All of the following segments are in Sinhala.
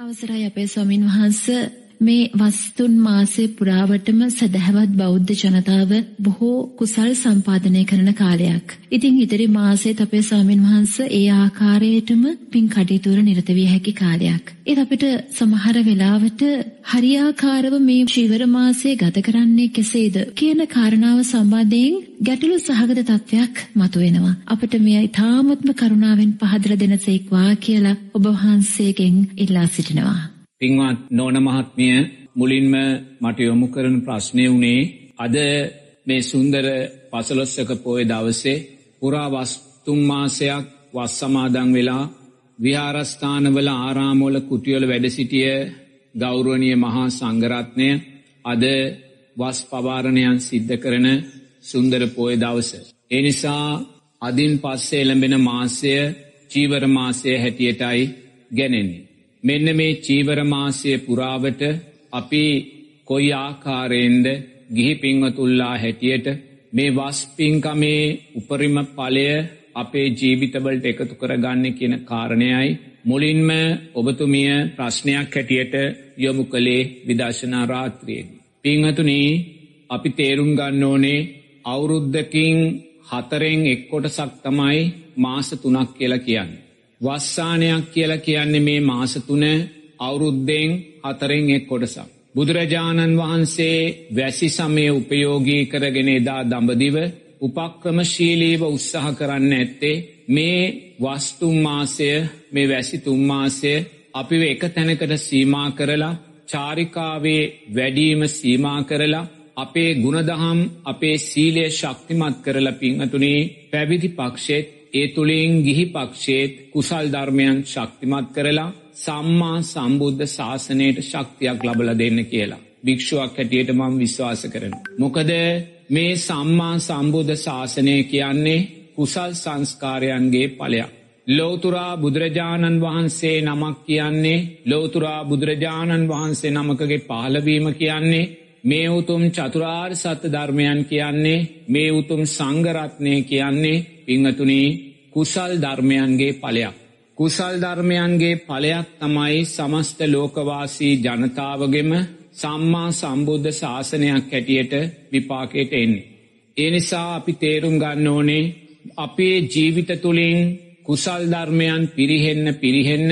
අවසරයි අපේ ස්වාමින් වහන්ස. මේ වස්තුන් මාසය පුරාවටම සදහැවත් බෞද්ධ ජනතාව බොහෝ කුසල් සම්පාදනය කරන කාලයක්. ඉතින් ඉදිරි මාසෙත් අපේ ස්වාමින් වහන්ස ඒ ආකාරයටම පින් කටයුතු වල නිරත විය හැකි කාලයක්. ඒත් අපිට සමහර වෙලාවට හරියාකාරව මේ ශීවර මාසය ගත කරන්නේ කෙසේද කියන කාරණාව සම්බන්ධයෙන් ගැටලු සහගත තත්වයක් මතුවෙනවා. අපිට මේ ඊ타මත්ම කරුණාවෙන් පහදලා දෙනසේක්වා කියලා ඔබ වහන්සේගෙන් ඉල්ලා සිටිනවා. පින්වත් නෝන මහත්මිය මුලින්ම මට යොමු කරන ප්‍රශ්නය වුණේ අද මේ සුන්දර පසලොස්සක පෝය දවසේ පුරා වස්තුම්මාසයක් වස් සමාදං වෙලා විහාරස්ථානවල ආරාමෝල කුටියල වැඩ සිටිය ගෞරුවනිය මහා සංගරත්නය අද වස් පවාරණයන් සිද්ධ කරන සුන්දර පෝය දවස. ඒ නිසා අදින් පස්සේ එළඹෙන මාසය චීවර මාසය හැටියටයි ගැනෙන්නේ. මෙන්න මේ චීවරමාසය පුරාවට අපි කොයි ආකාරයෙන්ද ගිහි පින්වතුල්ලා හැටියට මේ වස්පින්කමේ උපරිම පලය අපේ ජීවිතවලට එකතු කරගන්න කියන කාරණයයි මුලින්ම ඔබතුමිය ප්‍රශ්නයක් හැටියට යොමු කළේ විදර්ශනා රාත්‍රියෙන්. පිංහතුනී අපි තේරුම් ගන්න ඕනේ අවුරුද්ධකින් හතරෙන් එක්කොටසක් තමයි මාස තුනක් කියලා කියන්න. වස්සානයක් කියලා කියන්නේ මේ මාසතුන අවුරුද්දෙන් හතරෙන් එක් කොටසක්. බුදුරජාණන් වහන්සේ වැසි සමය උපයෝගී කරගෙන එදා දඹදිව උපක්‍රමශීලීව උත්සාහ කරන්න ඇත්තේ මේ වස්තුම්මාසය මේ වැසි තුම්මාසය අපිව එක තැනකට සීමා කරලා චාරිකාවේ වැඩීම සීමා කරලා අපේ ගුණදහම් අපේ සීලය ශක්තිමත් කරලා පිංහතුනේ පැවිදි පක්ෂෙත් ඒ තුළින් ගිහි පක්ෂේත් කුසල් ධර්මයන් ශක්තිමත් කරලා සම්මා සම්බුද්ධ ශාසනයට ශක්තියක් ලබල දෙන්න කියලා. භික්ෂුවක් හැටියට මම විශ්වාස කරන. මොකද මේ සම්මා සම්බුද්ධ ශාසනය කියන්නේ කුසල් සංස්කාරයන්ගේ පලයක්. ලෝතුරා බුදුරජාණන් වහන්සේ නමක් කියන්නේ ලෝතුරා බුදුරජාණන් වහන්සේ නමකගේ පහලවීම කියන්නේ මේ උතුම් චතුරාර් සත්‍ය ධර්මයන් කියන්නේ මේ උතුම් සංගරත්නය කියන්නේ පිංහතුනී කුසල් ධර්මයන්ගේ පලයක්. කුසල් ධර්මයන්ගේ පලයක් තමයි සමස්ත ලෝකවාසී ජනතාවගෙම සම්මා සම්බුද්ධ ශාසනයක් හැටියට විපාකයට එන්නේ. ඒ නිසා අපි තේරුම් ගන්න ඕනේ අපේ ජීවිත තුළින් කුසල් ධර්මයන් පිරිහෙන්න පිරිහෙන්න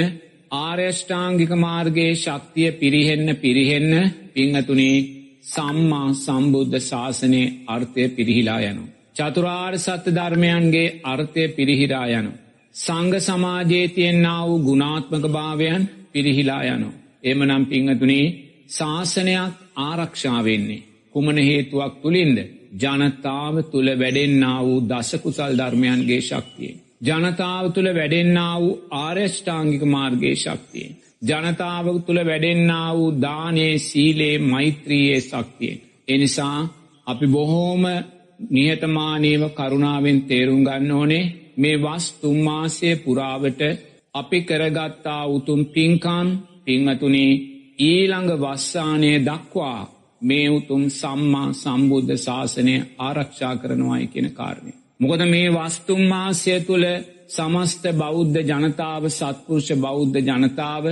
ආර්යෂ්ඨාංගික මාර්ගයේ ශක්තිය පිරිහෙන්න පිරිහෙන්න පිංහතුනේ සම්මා සම්බුද්ධ ශාසනයේ අර්ථය පිරිහිලා යනු. චතුරාර් සත්‍ය ධර්මයන්ගේ අර්ථය පිරිහිරා යනු. සංග සමාජයේ තියෙන්න්නා වූ ගුණාත්මක භාවයන් පිරිහිලා යනු. එමනම් පිංහතුනේ ශාසනයක් ආරක්ෂාවෙන්නේ. කුමන හේතුවක් තුළින්ද. ජනතාව තුළ වැඩෙන්න්නා වූ දසකුසල් ධර්මයන්ගේ ශක්තියෙන්. ජනතාව තුළ වැඩෙන්න්නා වූ ආර්යෂ්ඨාංගික මාර්ගයේ ශක්තියෙන්. ජනතාව තුළ වැඩෙන්න්නා වූ දානයේ සීලේ මෛත්‍රීයේ ශක්තියෙන්. එනිසා අපි බොහෝම නිහතමානීව කරුණාවෙන් තේරුම් ගන්න ඕනේ මේ වස් තුම්මාසය පුරාවට අපි කරගත්තා උතුම් පින්කම් පිංහතුනේ ඊළඟ වස්සානය දක්වා මේ උතුම් සම්මා සම්බුද්ධ ශාසනය ආරක්ෂා කරනවායි කියෙන කාරණය. මොකද මේ වස්තුම්මාසය තුළ සමස්ත බෞද්ධ ජනතාව සත්පුරුෂ බෞද්ධ ජනතාව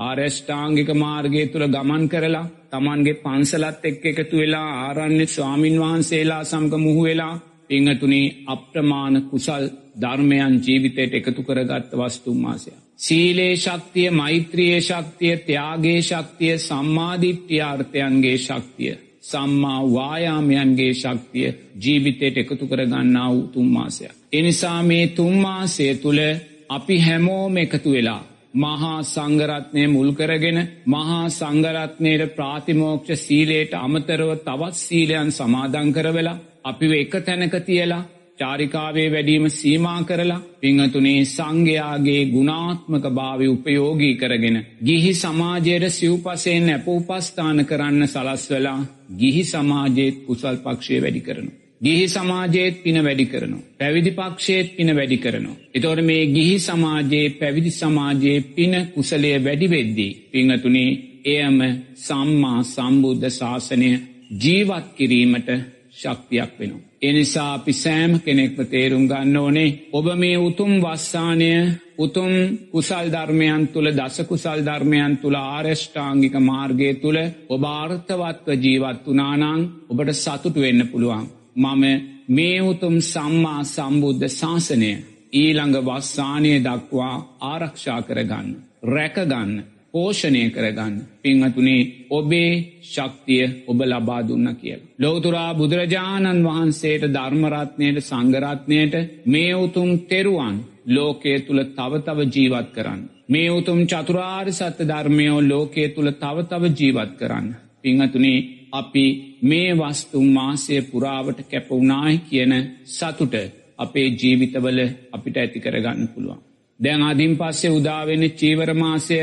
ආර්යෂ්ඨාංගික මාර්ගය තුළ ගමන් කරලා තමන්ගේ පන්සලත් එක් එකතු වෙලා ආරණ්‍ය ස්වාමින් වහන්සේලා සමග මුහු වෙලා පිංහතුනේ අප්‍රමාණ කුසල් ධර්මයන් ජීවිතයට එකතු කරගත්ත වස්තුම්මාසය. සීලේ ශක්තිය මෛත්‍රියයේ ශක්තිය ත්‍යයාගේ ශක්තිය සම්මාධිට්්‍යාර්ථයන්ගේ ශක්තිය. සම්මා වායාමයන්ගේ ශක්තිය ජීවිතයට එකතු කරගන්නා වූ තුම්මාසය. එනිසා මේ තුම්මාසය තුළ අපි හැමෝම එකතු වෙලා මහා සංගරත්නය මුල් කරගෙන මහා සංගරත්නයට ප්‍රාතිමෝක්ෂ සීලයට අමතරව තවත් සීලයන් සමාදං කරවෙලා අපි එක තැනක තියලා චාරිකාවේ වැඩීම සීමා කරලා පිංහතුනේ සංඝයාගේ ගුණාත්මක භාවය උපයෝගී කරගෙන. ගිහි සමාජයට සිව්පසයෙන් ඇප උපස්ථාන කරන්න සලස්වලා ගිහි සමාජයත් කුසල් පක්ෂය වැඩි කරනු. ගිහි සමාජයත් පින වැඩි කරනු. පැවිදි පක්ෂයත් පින වැඩි කරනු. එතොට මේ ගිහි සමාජයේ පැවිදි සමාජයේ පින කුසලය වැඩිවෙද්දී. පිංහතුනේ එයම සම්මා සම්බුද්ධ ශාසනය ජීවත් කිරීමට ශක්තියක් වෙනවා. එනිසා අපි සෑම කෙනෙක්ම තේරුම් ගන්න ඕනේ ඔබ මේ උතුම් වස්සානය උතුම් කුසල් ධර්මයන් තුළ දස කුසල් ධර්මයන් තුළ ආර්ෂ්ඨාංගික මාර්ගය තුළ ඔබ ආර්ථවත්ව ජීවත් වනානං ඔබට සතුටු වෙන්න පුළුවන්. මම මේ උතුම් සම්මා සම්බුද්ධ ශාසනය ඊළඟ වස්සානය දක්වා ආරක්ෂා කරගන්න. රැකගන්න පෝෂණය කරගන්න. පිංහතුනේ ඔබේ ශක්තිය ඔබ ලබා දුන්න කියල. ලෝතුරා බුදුරජාණන් වහන්සේට ධර්මරත්නයට සංගරත්නයට මේ උතුම් තෙරුවන් ලෝකයේ තුළ තවතව ජීවත් කරන්න. මේ උතුම් චතුරාර් සත්‍ය ධර්මයෝ ලෝකයේ තුළ තවතව ජීවත් කරන්න. පිංහතුනේ අපි මේ වස්තුම් මාසය පුරාවට කැපවුනායි කියන සතුට අපේ ජීවිතවල අපිට ඇති කරගන්න පුළුවන්. දැන් අදින් පස්සේ උදාවෙන චීවර මාසය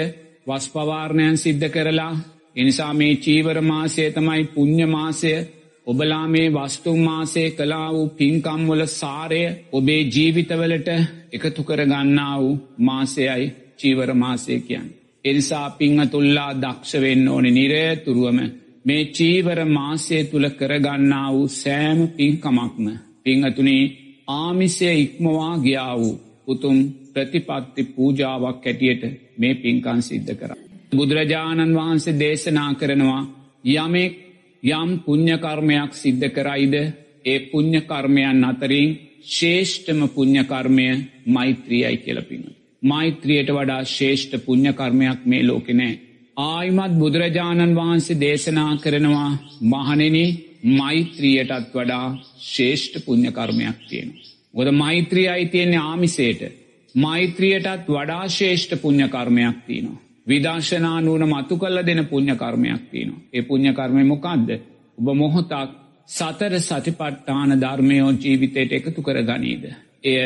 වස් පවාරණයන් සිද්ධ කරලා එනිසා මේ චීවර මාසය තමයි පුං්ඥ මාසය ඔබලා මේ වස්තුම් මාසය කලා වූ පින්කම්වල සාරය ඔබේ ජීවිතවලට එකතු කරගන්නා වූ මාසයයි චීවර මාසය කියන්. එනිසා පිංහ තුල්ලා දක්ෂවෙන්න ඕනෙ නිරේතුරුවම මේ චීවර මාසය තුළ කරගන්නා වූ සෑම පින්කමක්ම පිංහතුනේ ආමිසය ඉක්මවා ගියා වූ උතුම් ප්‍රතිපත්ති පූජාවක් ඇටියට මේ පින්කන් සිද්ධ කර. බුදුරජාණන් වහන්සේ දේශනා කරනවා යමෙක් යම් පුං්ඥකර්මයක් සිද්ධ කරයිද ඒ පුං්ඥකර්මයන් අතරින් ශේෂ්ඨම පුං්ඥකර්මය මෛත්‍රියයි කියලපින. මෛත්‍රියයට වඩා ශේෂ්ඨ පුං්ඥකර්මයක් මේ ලෝකෙනෑ. ආයිමත් බුදුරජාණන් වහන්සේ දේශනා කරනවා මහනෙන මෛත්‍රියයටත් වඩා ශේෂ්ඨ පුං්ඥකර්මයක් තියෙන. ගොද මෛත්‍රිය අයි තියෙන්නේ ආමිසේට මෛත්‍රියයටත් වඩා ශේෂ්ඨ පුං්ඥ කර්මයක් තියනවා. විදර්ශනා නුවන මතු කල්ල දෙන පුං්ඥ කර්මයක් තියනවා. ඒ පුං්ඥ කර්මය මොකක්ද. ඔබ මොහොතක් සතර සතිපට්ටාන ධර්මයෝ ජීවිතයට එකතු කර ගනීද. එය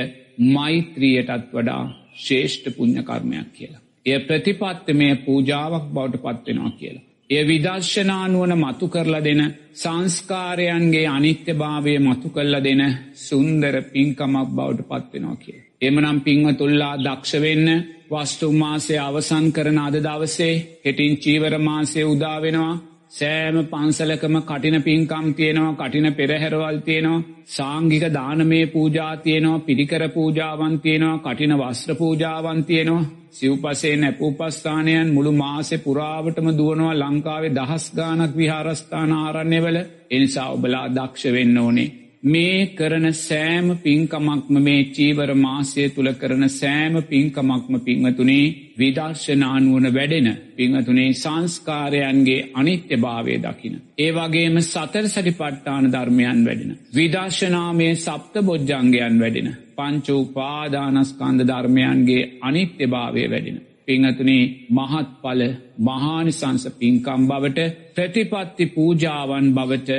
මෛත්‍රියයටත් වඩා ශේෂ්ඨ පුං්ඥ කර්මයක් කියලා. එය ප්‍රතිපත්තමය පූජාවක් බවට පත්වෙනවා කියලා. එය විදර්ශනානුවන මතු කරලා දෙන සංස්කාරයන්ගේ අනිත්‍ය භාවය මතු කල්ල දෙන සුන්දර පින්කමක් බවට පත්වෙනවා කිය. එමනම් පිංව තුල්ලා දක්ෂවෙන්න වස්තුම් මාසය අවසන් කරන අද දවසේ හෙටින් චීවර මාසය උදාවෙනවා සෑම පන්සලකම කටින පින්කම් තියෙනවා කටින පෙරහැරවල් තියෙනවා සාංගික දානමේ පූජා තියෙනවා පිරිකර පූජාවන් තියෙනවා කටින වස්ත්‍ර පූජාවන් තියෙනවා. සිව්පසේ නැපූපස්ථානයන් මුළු මාසෙ පුරාවටම දුවනවා ලංකාවේ දහස් ගානක් විහාරස්ථාන ආරන්නේවල එනිසා ඔබලා දක්ෂ වෙන්න ඕනේ. මේ කරන සෑම පින්කමක්ම මේ චීවර මාසය තුළ කරන සෑම පින්කමක්ම පිංහතුනේ විදර්ශනානුවන වැඩෙන පිංහතුනේ සංස්කාරයන්ගේ අනිත්‍ය භාවය දකින. ඒ වගේම සතර සටි පට්ටාන ධර්මයන් වැඩෙන. විදර්ශනාමේ සප්ත බොජ්ජංගයන් වැඩෙන. පංචෝ පාදානස්කන්ද ධර්මයන්ගේ අනිත්‍ය භාවය වැඩෙන. පිංහතුනේ මහත්ඵල මහානිසංස පින්කම් බවට ප්‍රතිපත්ති පූජාවන් බවට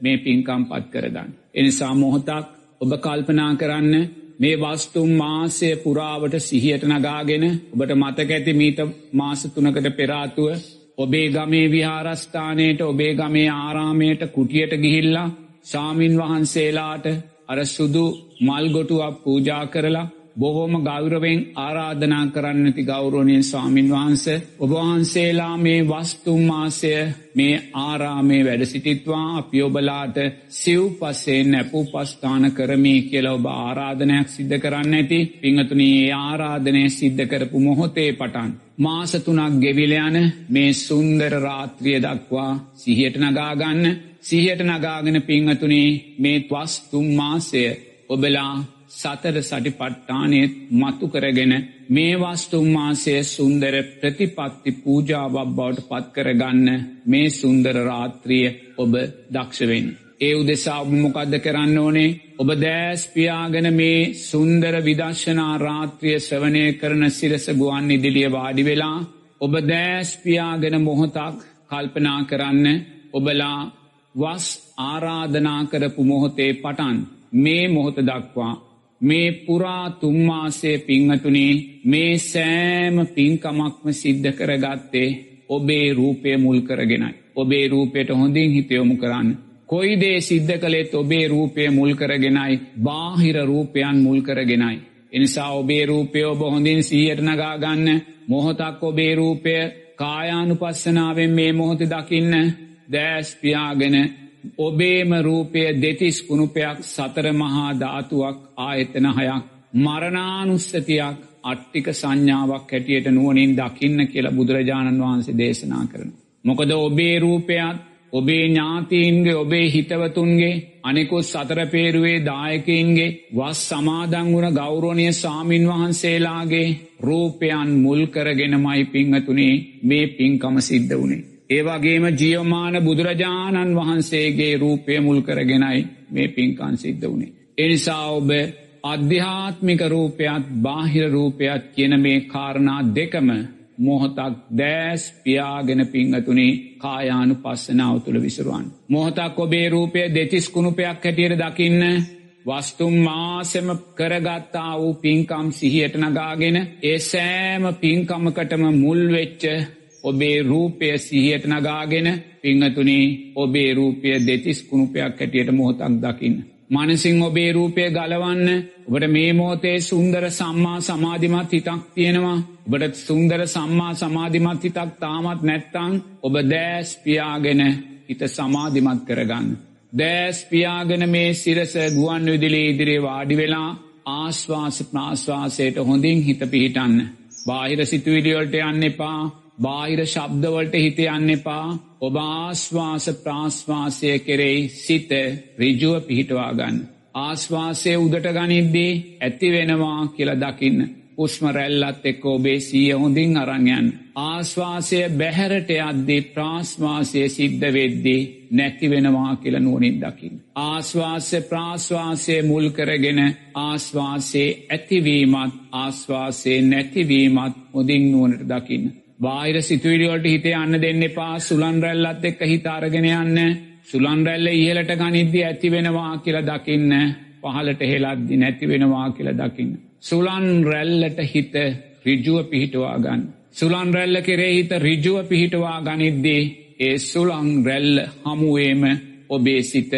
මේ පින්කම් පත් කරගන්න. එනිසා මොහොතක් ඔබ කල්පනා කරන්න මේ වස්තුම් මාසය පුරාවට සිහියට නගාගෙන ඔබට මතක ඇති මීට මාසතුනකට පෙරාතුව ඔබේ ගමේ විහාරස්ථානයට ඔබේ ගමේ ආරාමයට කුටියට ගිහිල්ලා ශාමින් වහන්සේලාට අර සුදු මල්ගොටුවක් පූජා කරලා බොහෝම ගෞරවෙන් ආරාධනා කරන්නති ගෞරෝණය ස්වාමින් වහන්ස ඔබවහන්සේලා මේ වස්තුම් මාසය මේ ආරාමේ වැඩ සිටිත්වා අපියඔබලාට සිව් පස්සේ නැපු පස්ථාන කරමී කියලා ඔබ ආරාධනයක් සිද්ධ කරන්න ඇති පිංහතුනී ආරාධනය සිද්ධ කරපු මොහොතේ පටන්. මාසතුනක් ගෙවිලයන මේ සුන්දර රාත්‍රිය දක්වා සිහියට නගාගන්න සිහියට නගාගෙන පිංහතුනේ මේ වස්තුම් මාසය ඔබලා සතර සටිපට්ටානයත් මතු කරගෙන මේ වස්තුම්මාසය සුන්දර ප්‍රතිපත්ති පූජාවක් බවට පත්කරගන්න මේ සුන්දර රාත්‍රිය ඔබ දක්ෂවෙන්. ඒ උදෙසා ඔබමොකක්ද කරන්න ඕනේ ඔබ දෑස්පියාගෙන මේ සුන්දර විදර්ශනා රාත්‍රිය ශ්‍රවනය කරන සිරස ගුවන් ඉදිලිය වාඩි වෙලා ඔබ දෑස්පියාගෙන මොහොතක් කල්පනා කරන්න ඔබලා වස් ආරාධනා කරපු මොහොතේ පටන් මේ මොහොත දක්වා මේ පුරා තුම්මාසේ පිංහතුනේ මේ සෑම පින්කමක්ම සිද්ධ කරගත්තේ ඔබේ රූපය මුල් කරගෙනයි. ඔබේ රූපයට හොඳින් හිතයොමු කරන්න. කොයිදේ සිද්ධ කළෙත් ඔබේ රූපය මුල් කරගෙනයි බාහිර රූපයන් මුල් කරගෙනයි. එනිසා ඔබේ රූපය ඔබ හොඳින් සීයට නගාගන්න මොහොතක් ඔබේ රූපය කායානු පස්සනාවෙන් මේ මොහොත දකින්න දෑස්පියාගෙන ඔබේම රූපය දෙතිස් කුණුපයක් සතර මහා ධාතුවක් ආයතන හයක් මරණානුස්සතියක් අට්ටික සංඥාවක් හැටියට නුවනින් දකින්න කියලා බුදුරජාණන් වහන්සේ දේශනා කරන. මොකද ඔබේ රූපයත් ඔබේ ඥාතීන්ගේ ඔබේ හිතවතුන්ගේ අනෙකුත් සතරපේරුවේ දායකයින්ගේ වස් සමාදංගුණ ගෞරෝණය සාමීන් වහන්සේලාගේ රූපයන් මුල් කරගෙනමයි පිංහතුනේ මේ පින්කම සිද්ධ වනේ. ඒවගේම ජියවමාන බුදුරජාණන් වහන්සේගේ රූපය මුල් කරගෙනයි මේ පින්කන් සිද්ධ වනේ. එනිසා ඔබ අධ්‍යාත්මික රූපයත් බාහිර රූපයත් කියන මේ කාරණා දෙකම මොහොතක් දෑස් පියාගෙන පිංහතුනේ කායානු පස්සනාව තුළ විසරුවන්. මොහොතක් ඔබේ රූපය දෙතිස් කුණුපයක් හැටියට දකින්න වස්තුම් මාසෙම කරගත්තා වූ පින්කම් සිහියට නගාගෙන ඒ සෑම පින්කමකටම මුල්වෙච්ච ඔබේ රූපය සිහියට නගාගෙන පිංහතුනේ ඔබේ රූපය දෙතිස් කුණුපයක් හැටියට මොහොතක් දකින්න. මනසිං ඔබේ රූපය ගලවන්න ඔබට මේ මෝතේ සුන්දර සම්මා සමාධිමත් හිතක් තියෙනවා ඔබට සුන්දර සම්මා සමාධිමත් හිතක් තාමත් නැත්තං ඔබ දෑස් පියාගෙන හිත සමාධිමත් කරගන්න. දෑස් පියාගෙන මේ සිරස ගුවන් විදිලේ ඉදිරිේ වාඩි වෙලා ආශ්වාස ප්‍රාශ්වාසයට හොඳින් හිත පිහිටන්න. බාහිර සිතුවිලිවලට යන්න එපා බාහිර ශබ්දවලට හිත යන්න එපා ඔබ ආශ්වාස ප්‍රාශ්වාසය කෙරෙයි සිත රිජුව පිහිටවාගන්න. ආශ්වාසය උදට ගනිද්දී ඇති වෙනවා කියල දකින්න. උස්ම රැල්ලත් එක්ක ඔබේ සීය හොඳින් අරංයන්. ආශ්වාසය බැහැරට අද්දී ප්‍රාශ්වාසය සිද්ධ වෙද්දී නැති වෙනවා කියල නුවනින් දකිින්. ආශ්වාසය ප්‍රාශ්වාසය මුල් කරගෙන ආශ්වාසයේ ඇතිවීමත් ආශ්වාසයේ නැතිවීමත් හොදින් නුවනට දකින්න. බාහිර සිතුවිලිවලට හිතේ අන්න දෙන්න එපා සුලන් රැල්ලත් එක්ක හිතාරගෙන යන්න සුලන් රැල්ල ඉහලට ගනිද්දි ඇති වෙනවා කියලා දකින්න පහලට හෙලද්දි නැති වෙනවා කියලා දකින්න. සුලන් රැල්ලට හිත රිජුව පිහිටවා ගන්න. සුලන් රැල්ල කෙරේ හිත රිජුව පිහිටවා ගනිද්දී ඒ සුලං රැල්ල හමුවේම ඔබේ සිත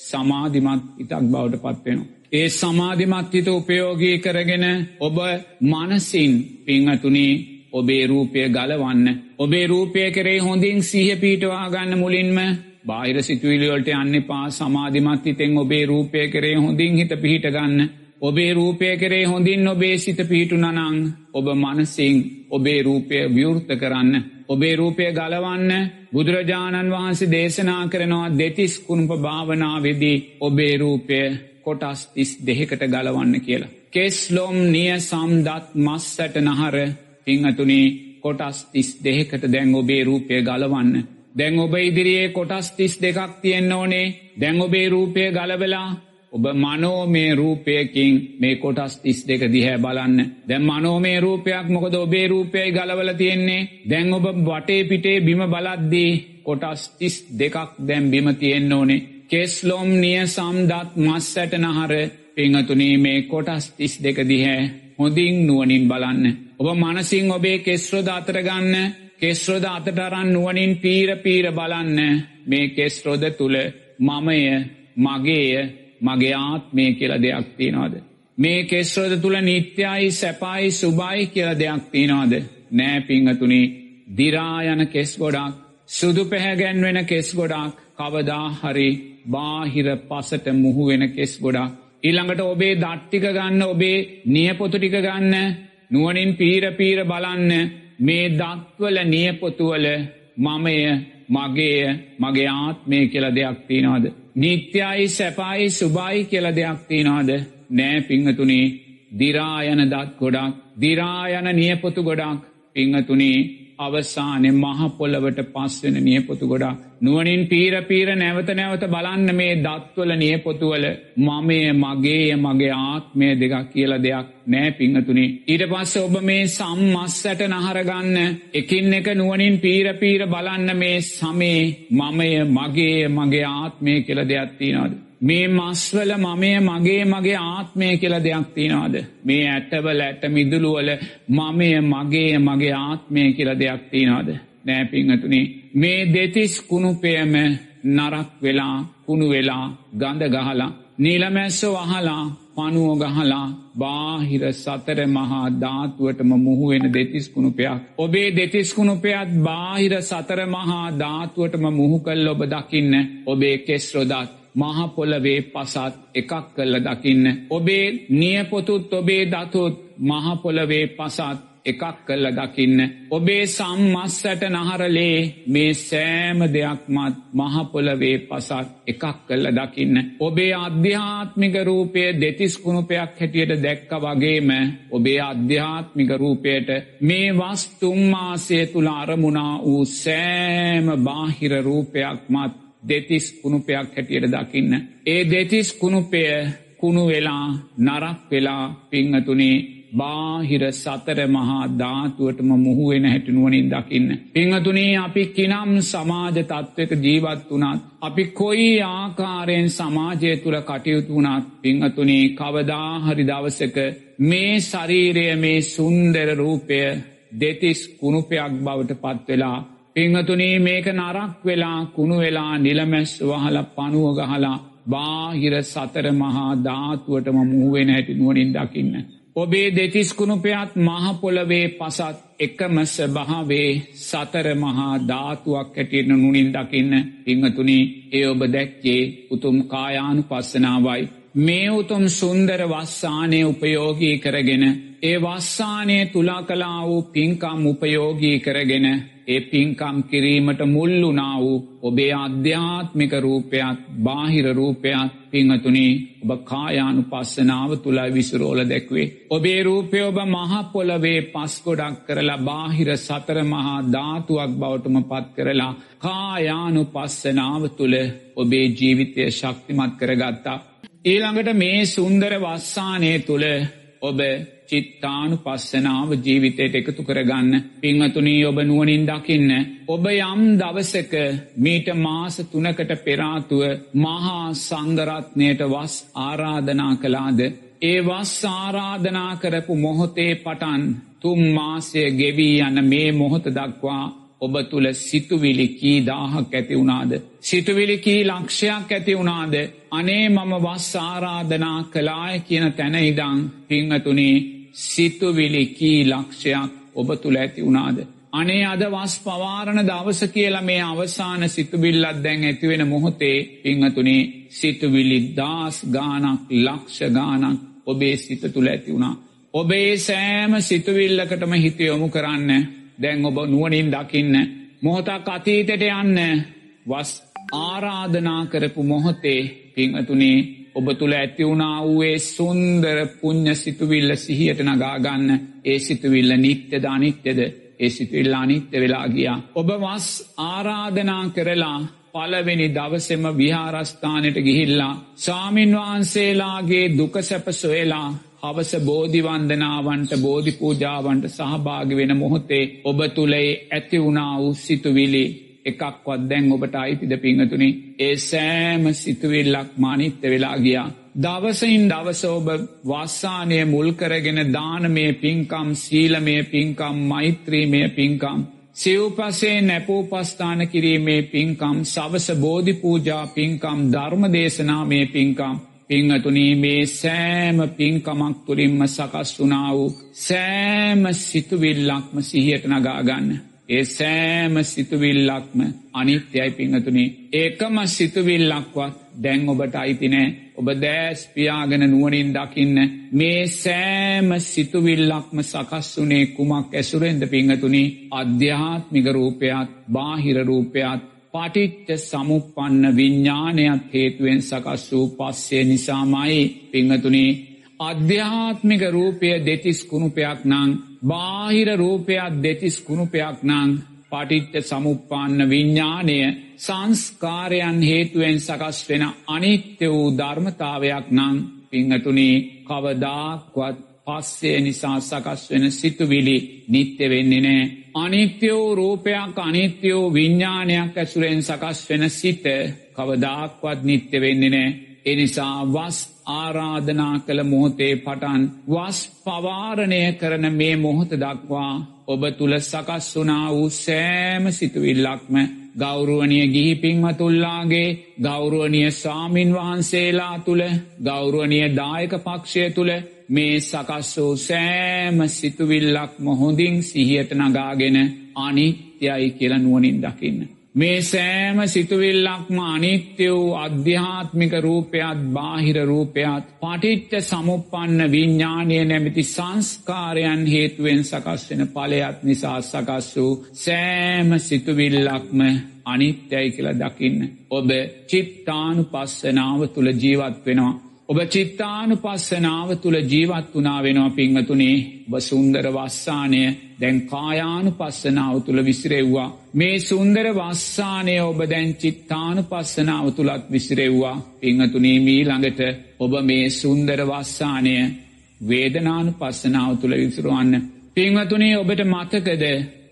සමාධිමත් ඉතක් බවට පත්වෙනවා. ඒ සමාධිමත් හිත උපයෝගී කරගෙන ඔබ මනසින් පිංහතුනී ඔබේ රූපය ගලවන්න. ඔබේ රූපය කරේ හොඳින් සීහ පීටවා ගන්න මුලින්ම බාහිර සිතුවිලිවලට අන්න පා සමාධිමත් හිතෙන් ඔබේ රූපය කරේ හොඳින් හිත පිහිට ගන්න. ඔබේ රූපය කරේ හොඳින් ඔබේ සිත පිහිටු නනං ඔබ මනසිං ඔබේ රූපය විවෘත කරන්න. ඔබේ රූපය ගලවන්න බුදුරජාණන් වහන්සේ දේශනා කරනවා දෙතිස් කුණුප භාවනාවෙදී ඔබේ රූපය කොටස් තිස් දෙහෙකට ගලවන්න කියලා. කෙස්ලොම් නිය සම්දත් මස්සට නහර පිංහතුනේ කොටස් තිස් දෙහෙකට දැන් ඔබේ රූපය ගලවන්න. දැන් ඔබ ඉදිරියේ කොටස් තිස් දෙකක් තියෙන්න්න ඕනේ දැන් ඔබේ රූපය ගලවෙලා ඔබ මනෝමේ රූපයකින් මේ කොටස් තිස් දෙක දිහැ බලන්න දැන් මනෝමේ රූපයක් මොකද ඔබේ රූපයයි ගලවල තියෙන්නේ දැන් ඔබ වටේ පිටේ බිම බලද්දී කොටස් තිස් දෙකක් දැම් බිම තියෙන්න්න ඕනේ කෙස්ලොම් නිය සම්දත් මස්සැට නහර පිංහතුනේ මේ කොටස් තිස් දෙක දිහැ හොඳින් නුවනින් බලන්න. ඔබ මනසිං ඔබේ කෙස්රෝද අතරගන්න කෙස්රෝද අතටරන් නුවනින් පීර පීර බලන්න මේ කෙස්රෝද තුළ මමය මගේය මගේ ආත්මය කියල දෙයක් තියනවාද. මේ කෙස්රෝද තුළ නිත්‍යයි සැපයි සුබයි කියල දෙයක් තියනවාද. නෑ පිංහතුනි දිරායන කෙස් ගොඩක් සුදු පැහැගැන්වෙන කෙස් ගොඩක් කවදා හරි බාහිර පසට මුහු වෙන කෙස් ගොඩක් ඊළඟට ඔබේ දට්ටික ගන්න ඔබේ නියපොතුටික ගන්න නුවනින් පීර පීර බලන්න මේ දත්වල නියපොතුවල මමය මගේය මගේ ආත්මය කියල දෙයක් තිනවාද. නිත්‍යයි සැපයි සුබයි කියල දෙයක් තිනවාද නෑ පිංහතුනේ. දිරායන දත් ගොඩක් දිරායන නියපොතු ගොඩක් පිංහතුනේ. අවසානෙ මහපොල්ලවට පස්වෙන නියපොතු ගොඩා. නුවනින් පීර පීර නැවත නැවත බලන්න මේ දත්වල නියපොතුවල මමය මගේ මගේ ආත්මය දෙකක් කියල දෙයක් නෑ පිංහතුනි. ඊට පස්ස ඔබ මේ සම්මස්සට නහරගන්න එකින් එක නුවනින් පීර පීර බලන්න මේ සමේ මමය මගේ මගේ ආත්මය කියල දෙයක්ත්තිනවාද. මේ මස්වල මමය මගේ මගේ ආත්මය කියල දෙයක් තිනවාද. මේ ඇටවල ඇට මිදුළුවල මමය මගේ මගේ ආත්මය කියල දෙයක් තිනවාද. නෑපිංහතුනේ මේ දෙතිස් කුණුපයම නරක් වෙලා කුණු වෙලා ගඳ ගහලා නීලමැස්ස වහලා පනුව ගහලා බාහිර සතර මහා ධාතුවටම මුහුවෙන දෙතිස් කුණුපයක්. ඔබේ දෙතිස් කුණුපයත් බාහිර සතර මහා ධාතුවටම මුහු කල් ඔබ දකින්න ඔබේ කෙස්රොදත් මහපොලවේ පසත් එකක් කල්ල දකින්න. ඔබේ නියපොතුත් ඔබේ දතුත් මහපොලවේ පසත් එකක් කල්ල දකින්න. ඔබේ සම්මස්සට නහරලේ මේ සෑම දෙයක්මත් මහපොලවේ පසත් එකක් කල්ල දකින්න. ඔබේ අධ්‍යාත්මික රූපය දෙතිස් කුණුපයක් හැටියට දැක්ක වගේම ඔබේ අධ්‍යාත්මික රූපයට මේ වස්තුම්මාසය තුළ අරමුණා වූ සෑම බාහිර රූපයක්මත් දෙතිස් කුණුපයක් හැටියට දකින්න. ඒ දෙතිස් කුණුපය කුණු වෙලා නරක් වෙලා පිංහතුනේ බාහිර සතර මහා ධාතුවටම මුහුවෙන හැටිනුවනින් දකින්න. පිංහතුනේ අපි කිනම් සමාජ තත්ත්වක ජීවත් වනත්. අපි කොයි ආකාරයෙන් සමාජය තුළ කටයුතු වනත් පිංහතුනේ කවදාහරි දවසක මේ ශරීරය මේ සුන්දර රූපය දෙතිස් කුණුපයක් බවට පත්වෙලා. පිංහතුනේ මේක නරක් වෙලා කුණු වෙලා නිලමැස් වහල පනුව ගහලා බාහිර සතර මහා ධාතුවටම මුහුවෙන හැටි නුවනින් දකින්න. ඔබේ දෙතිස්කුණුපයත් මහපොලවේ පසත් එකමස භාවේ සතර මහා ධාතුවක් ඇටියට නුනින් දකින්න පිංහතුනි ඒ ඔබ දැක්කේ උතුම් කායානු පස්සනාවයි. මේ උතුම් සුන්දර වස්සානය උපයෝගී කරගෙන ඒ වස්සානය තුලා කලා වූ පින්කම් උපයෝගී කරගෙන ඒ පින්කම් කිරීමට මුල්ලුනා වූ ඔබේ අධ්‍යාත්මික රූපයක් බාහිර රූපයක් පිංහතුනි ඔබ කායානු පස්සනාව තුළයි විසුරෝල දැක්වේ. ඔබේ රූපය ඔබ මහපොලවේ පස්කොඩක් කරලා බාහිර සතර මහා ධාතුවක් බවටම පත් කරලා කායානු පස්සනාව තුළ ඔබේ ජීවිතය ශක්තිමත් කරගත්තා. ඊළඟට මේ සුන්දර වස්සානය තුළ ඔබ චිත්තානු පස්සනාව ජීවිතයට එකතු කරගන්න පිංහතුනී ඔබ නුවනින් දකින්න. ඔබ යම් දවසක මීට මාස තුනකට පෙරාතුව මහා සංගරත්නයට වස් ආරාධනා කලාද. ඒ වස් ආරාධනා කරපු මොහොතේ පටන් තුම් මාසය ගෙවී යන මේ මොහොත දක්වා ඔබ තුළ සිතුවිලි කී දාහක් ඇති වුණාද. සිතුවිලි කී ලක්ෂයක් ඇති වුණාද අනේ මම වස් ආරාධනා කලාය කියන තැන ඉදං පිංහතුනේ සිතුවිලි කී ලක්ෂයක් ඔබ තුළ ඇති වුණාද. අනේ අද වස් පවාරණ දවස කියලා මේ අවසාන සිතුවිල්ලත් දැන් ඇතිවෙන මොහොතේ පිංහතුනේ සිතුවිලි දස් ගානක් ලක්ෂ ගානක් ඔබේ සිත තුළ ඇති වුණා. ඔබේ සෑම සිතුවිල්ලකටම හිතයොමු කරන්න දැන් ඔබ නුවනින් දකින්න. මොහොතක් අතීතයට යන්න. වස් ආරාධනා කරපු මොහොතේ පිංහතුනේ ඔබ තුළ ඇතිවුණා වූයේ සුන්දර පුං්ඥ සිතුවිල්ල සිහියට නගාගන්න ඒ සිතුවිල්ල නිත්‍යද අනිත්‍යද? ඒ සිතුවිල්ල අනිත්‍ය වෙලා ගියා. ඔබ වස් ආරාධනා කරලා පලවෙනි දවසෙම විහාරස්ථානයට ගිහිල්ලා සාමීන් වහන්සේලාගේ දුක සැප සොයලා හවස බෝධිවන්දනාවන්ට බෝධි පූජාවන්ට සහභාගි වෙන මොහොතේ ඔබ තුළේ ඇතිවුණා වූ සිතුවිලි එකක්වත් දැන් ඔබට අයිතිද පිංහතුනි ඒ සෑම සිතුවිල්ලක් මානිත්‍ය වෙලා ගියා. දවසයින් දවස ඔබ වස්සානය මුල්කරගෙන දානමය පින්කම් සීලමය පින්කම් මෛත්‍රීමය පින්කම්. සිව්පසේ නැපූපස්ථාන කිරීමේ පින්කම් සවස බෝධි පූජා පින්කම් ධර්ම දේශනාමය පින්කම්. පිංහතුනී මේ සෑම පින්කමක් තුළින්ම සකස් වුනා වූ සෑම සිතුවිල්ලක්ම සිහියට නගාගන්න. ඒ සෑම සිතුවිල්ලක්ම අනිත්‍යයි පිංහතුනේ. ඒකම සිතුවිල්ලක්වත් දැන් ඔබට අයිතිනෑ ඔබ දෑස් පියාගෙන නුවනින් දකින්න. මේ සෑම සිතුවිල්ලක්ම සකස් වනේ කුමක් ඇසුරෙන්ද පිංහතුනි? අධ්‍යාත්මික රූපයක් බාහිර රූපයක් පටිච්ච සමුපන්න විඤ්ඥානයක් හේතුවෙන් සකස් වූ පස්සේ නිසාමයි පිංහතුනේ. අධ්‍යාත්මික රූපය දෙතිස් කුණුපයක් නං බාහිර රූපයක් දෙතිස් කුණුපයක් නං පටිච්ච සමුප්පාන්න විඤ්ඥානය සංස්කාරයන් හේතුවෙන් සකස් වෙන අනිත්‍ය වූ ධර්මතාවයක් නං පිංහතුනේ. කවදාක්වත් පස්සේ නිසා සකස් වෙන සිතුවිලි නිත්‍ය වෙන්නේ නෑ. අනිත්‍යෝ රූපයක් අනිත්‍යෝ විඤ්ඥානයක් ඇසුරෙන් සකස් වෙන සිත කවදාක්වත් නිත්‍ය වෙන්නේ නෑ. එනිසා වස් ආරාධනා කළ මොහොතේ පටන් වස් පවාරණය කරන මේ මොහොත දක්වා ඔබ තුළ සකස් වනා වූ සෑම සිතුවිල්ලක්ම ගෞරුවනය ගිහි පින්මතුල්ලාගේ ගෞරුවනය සාමීන් වහන්සේලා තුළ ගෞරුවනය දායක පක්ෂය තුළ මේ සකස් වූ සෑම සිතුවිල්ලක් මොහොදින් සිහියට නගාගෙන අනිත්‍යයි කියල නුවනින් දකින්න. මේ සෑම සිතුවිල්ලක්ම අනිත්‍ය වූ අධ්‍යාත්මික රූපයත් බාහිර රූපයත් පටිච්ච සමුපන්න විඤ්ඥානය නැමති සංස්කාරයන් හේතුවෙන් සකස් වෙන පලයත් නිසා සකස් වූ සෑම සිතුවිල්ලක්ම අනිත්‍යයි කියලා දකින්න. ඔබ චිත්තානු පස්සනාව තුළ ජීවත් වෙනවා. ඔබ චිත්තානු පස්සනාව තුළ ජීවත් වනා වෙනවා පිංහතුනේ ඔබ සුන්දර වස්සානය දැන් කායානු පස්සනාව තුළ විසිරෙව්වා. මේ සුන්දර වස්සානය ඔබ දැන් චිත්තානු පස්සනාව තුළත් විසිරෙව්වා පිංහතුනේ මී ළඟට ඔබ මේ සුන්දර වස්සානය වේදනානු පස්සනාව තුළ විසිරුවන්න. පිංහතුනේ ඔබට මතකද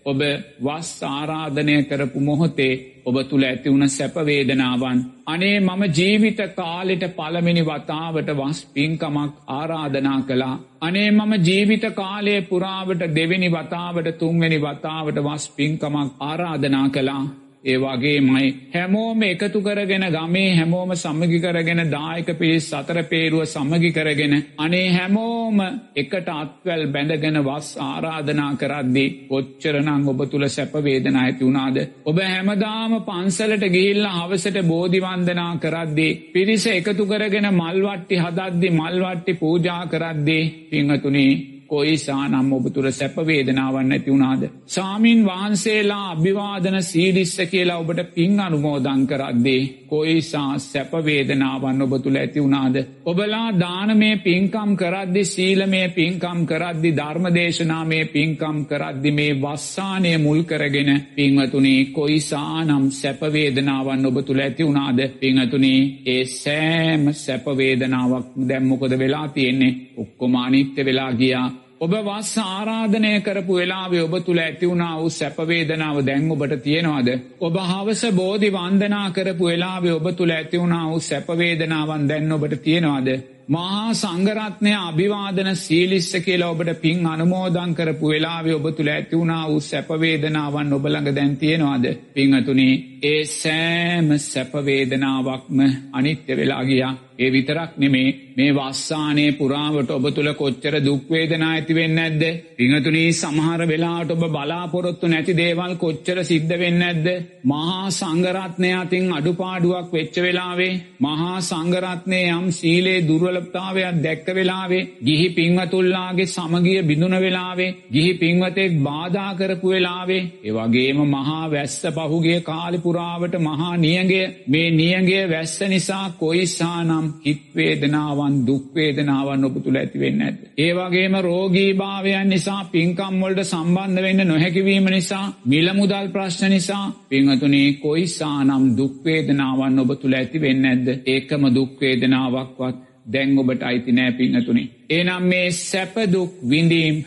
ඔබ වස් ආරාධනය කරපු මොහොතේ ඔබ තුළ ඇතිවුණ සැපවේදනාවන්. අනේ මම ජීවිත කාලෙට පළමිනි වතාවට වස් පින්කමක් ආරාධනා කළා. අනේ මම ජීවිත කාලය පුරාවට දෙවෙනි වතාවට තුන්වෙනි වතාවට වස් පින්කමක් ආරාධනා කළා. ඒ වගේ මයි හැමෝම එකතු කරගෙන ගමේ හැමෝම සමගි කරගෙන දායක පිරිස් සතර පේරුව සමගි කරගෙන අනේ හැමෝම එකට අත්වැල් බැඳගෙන වස් ආරාධනා කරද්දී ඔච්චරනං ඔබ තුළ සැපවේදනා ඇති වුණාද. ඔබ හැමදාම පන්සලට ගිහිල්ල හවසට බෝධිවන්දනා කරද්දී. පිරිස එකතු කරගෙන මල්වට්ටි හදද්දි මල්වට්ටි පූජා කරද්දී පිංහතුනේ කොයිසා නම් ඔබ තුර සැපවේදනාවන්න ඇති වුණාද. සාමීන් වහන්සේලා අභිවාදන සීඩිස්ස කියලා ඔබට පින් අනුමෝදං කරද්දේ. කොයිසා සැපවේදනාවන් ඔබ තුළ ඇති වුණාද. ඔබලා දානමය පින්කම් කරද්දි සීලමය පින්කම් කරද්දි ධර්මදේශනාමය පින්කම් කරද්දි මේ වස්සානය මුල් කරගෙන පින්වතුනේ කොයිසානම් සැපවේදනාවන් ඔබ තුළ ඇති වුණාද පිංහතුනේ ඒ සෑම සැපවේදනාවක් දැම්මොකොද වෙලා තියෙන්නේ ඔක්කොමානිත්‍ය වෙලා ගියා ඔබ වස් ආරාධනය කරපු වෙලාවේ ඔබ තුළ ඇතිවුණා වූ සැපවේදනාව දැන් ඔබට තියෙනවාද. ඔබ හවස බෝධි වන්දනා කරපු වෙලාවේ ඔබ තුළ ඇතිවුණා වූ සැපවේදනාවන් දැන් ඔබට තියෙනවාද. මහා සංගරත්නය අභිවාදන සීලිස්ස කියලා ඔබට පින් අනුමෝදං කරපු වෙලාවේ ඔබ තුළ ඇතිවුණා වූ සැපවේදනාවන් ඔබළඟ දැන් තියෙනවාද. පිංහතුනේ ඒ සෑම සැපවේදනාවක්ම අනිත්‍ය වෙලා ගියා. ඒ විතරක් නෙමේ මේ වස්සානයේ පුරාවට ඔබ තුළ කොච්චර දුක්වේදනා ඇතිවෙන්න ඇද්ද. පිංහතුනී සමහර වෙලාට ඔබ බලාපොරොත්තු නැති දේවල් කොච්චර සිද්ධ වෙන්න ඇද්ද. මහා සංගරත්නය අතින් අඩුපාඩුවක් වෙච්ච වෙලාවේ. මහා සංගරත්නය යම් සීලේ දුර්වලප්තාවයක් දැක්ක වෙලාවේ. ගිහි පිංවතුල්ලාගේ සමගිය බිඳුන වෙලාවේ. ගිහි පිංවතෙක් බාධා කරපු වෙලාවේ. ඒවගේම මහා වැස්ස පහුගේ කාලිපුරාවට මහා නියගේ මේ නියගේ වැස්ස නිසා කොයිසානම් හිත්වේදනාවන් දුක්වේදනාවන් ඔබ තුළ ඇතිවෙන්න ඇත. ඒවගේම රෝගී භාවයන් නිසා පින්කම්වොල්ට සම්බන්ධ වෙන්න නොහැකිවීම නිසා මිලමුදල් ප්‍රශ්න නිසා පිංහතුනේ කොයිසානම් දුක්වේදනාවන් ඔබ තුළ ඇතිවෙන්න ඇද්ද ඒකම දුක්වේදනාවක්වත් දැන් ඔබට අයිති නෑ පිංහතුනේ. ඒනම් මේ සැපදුක් විඳීම්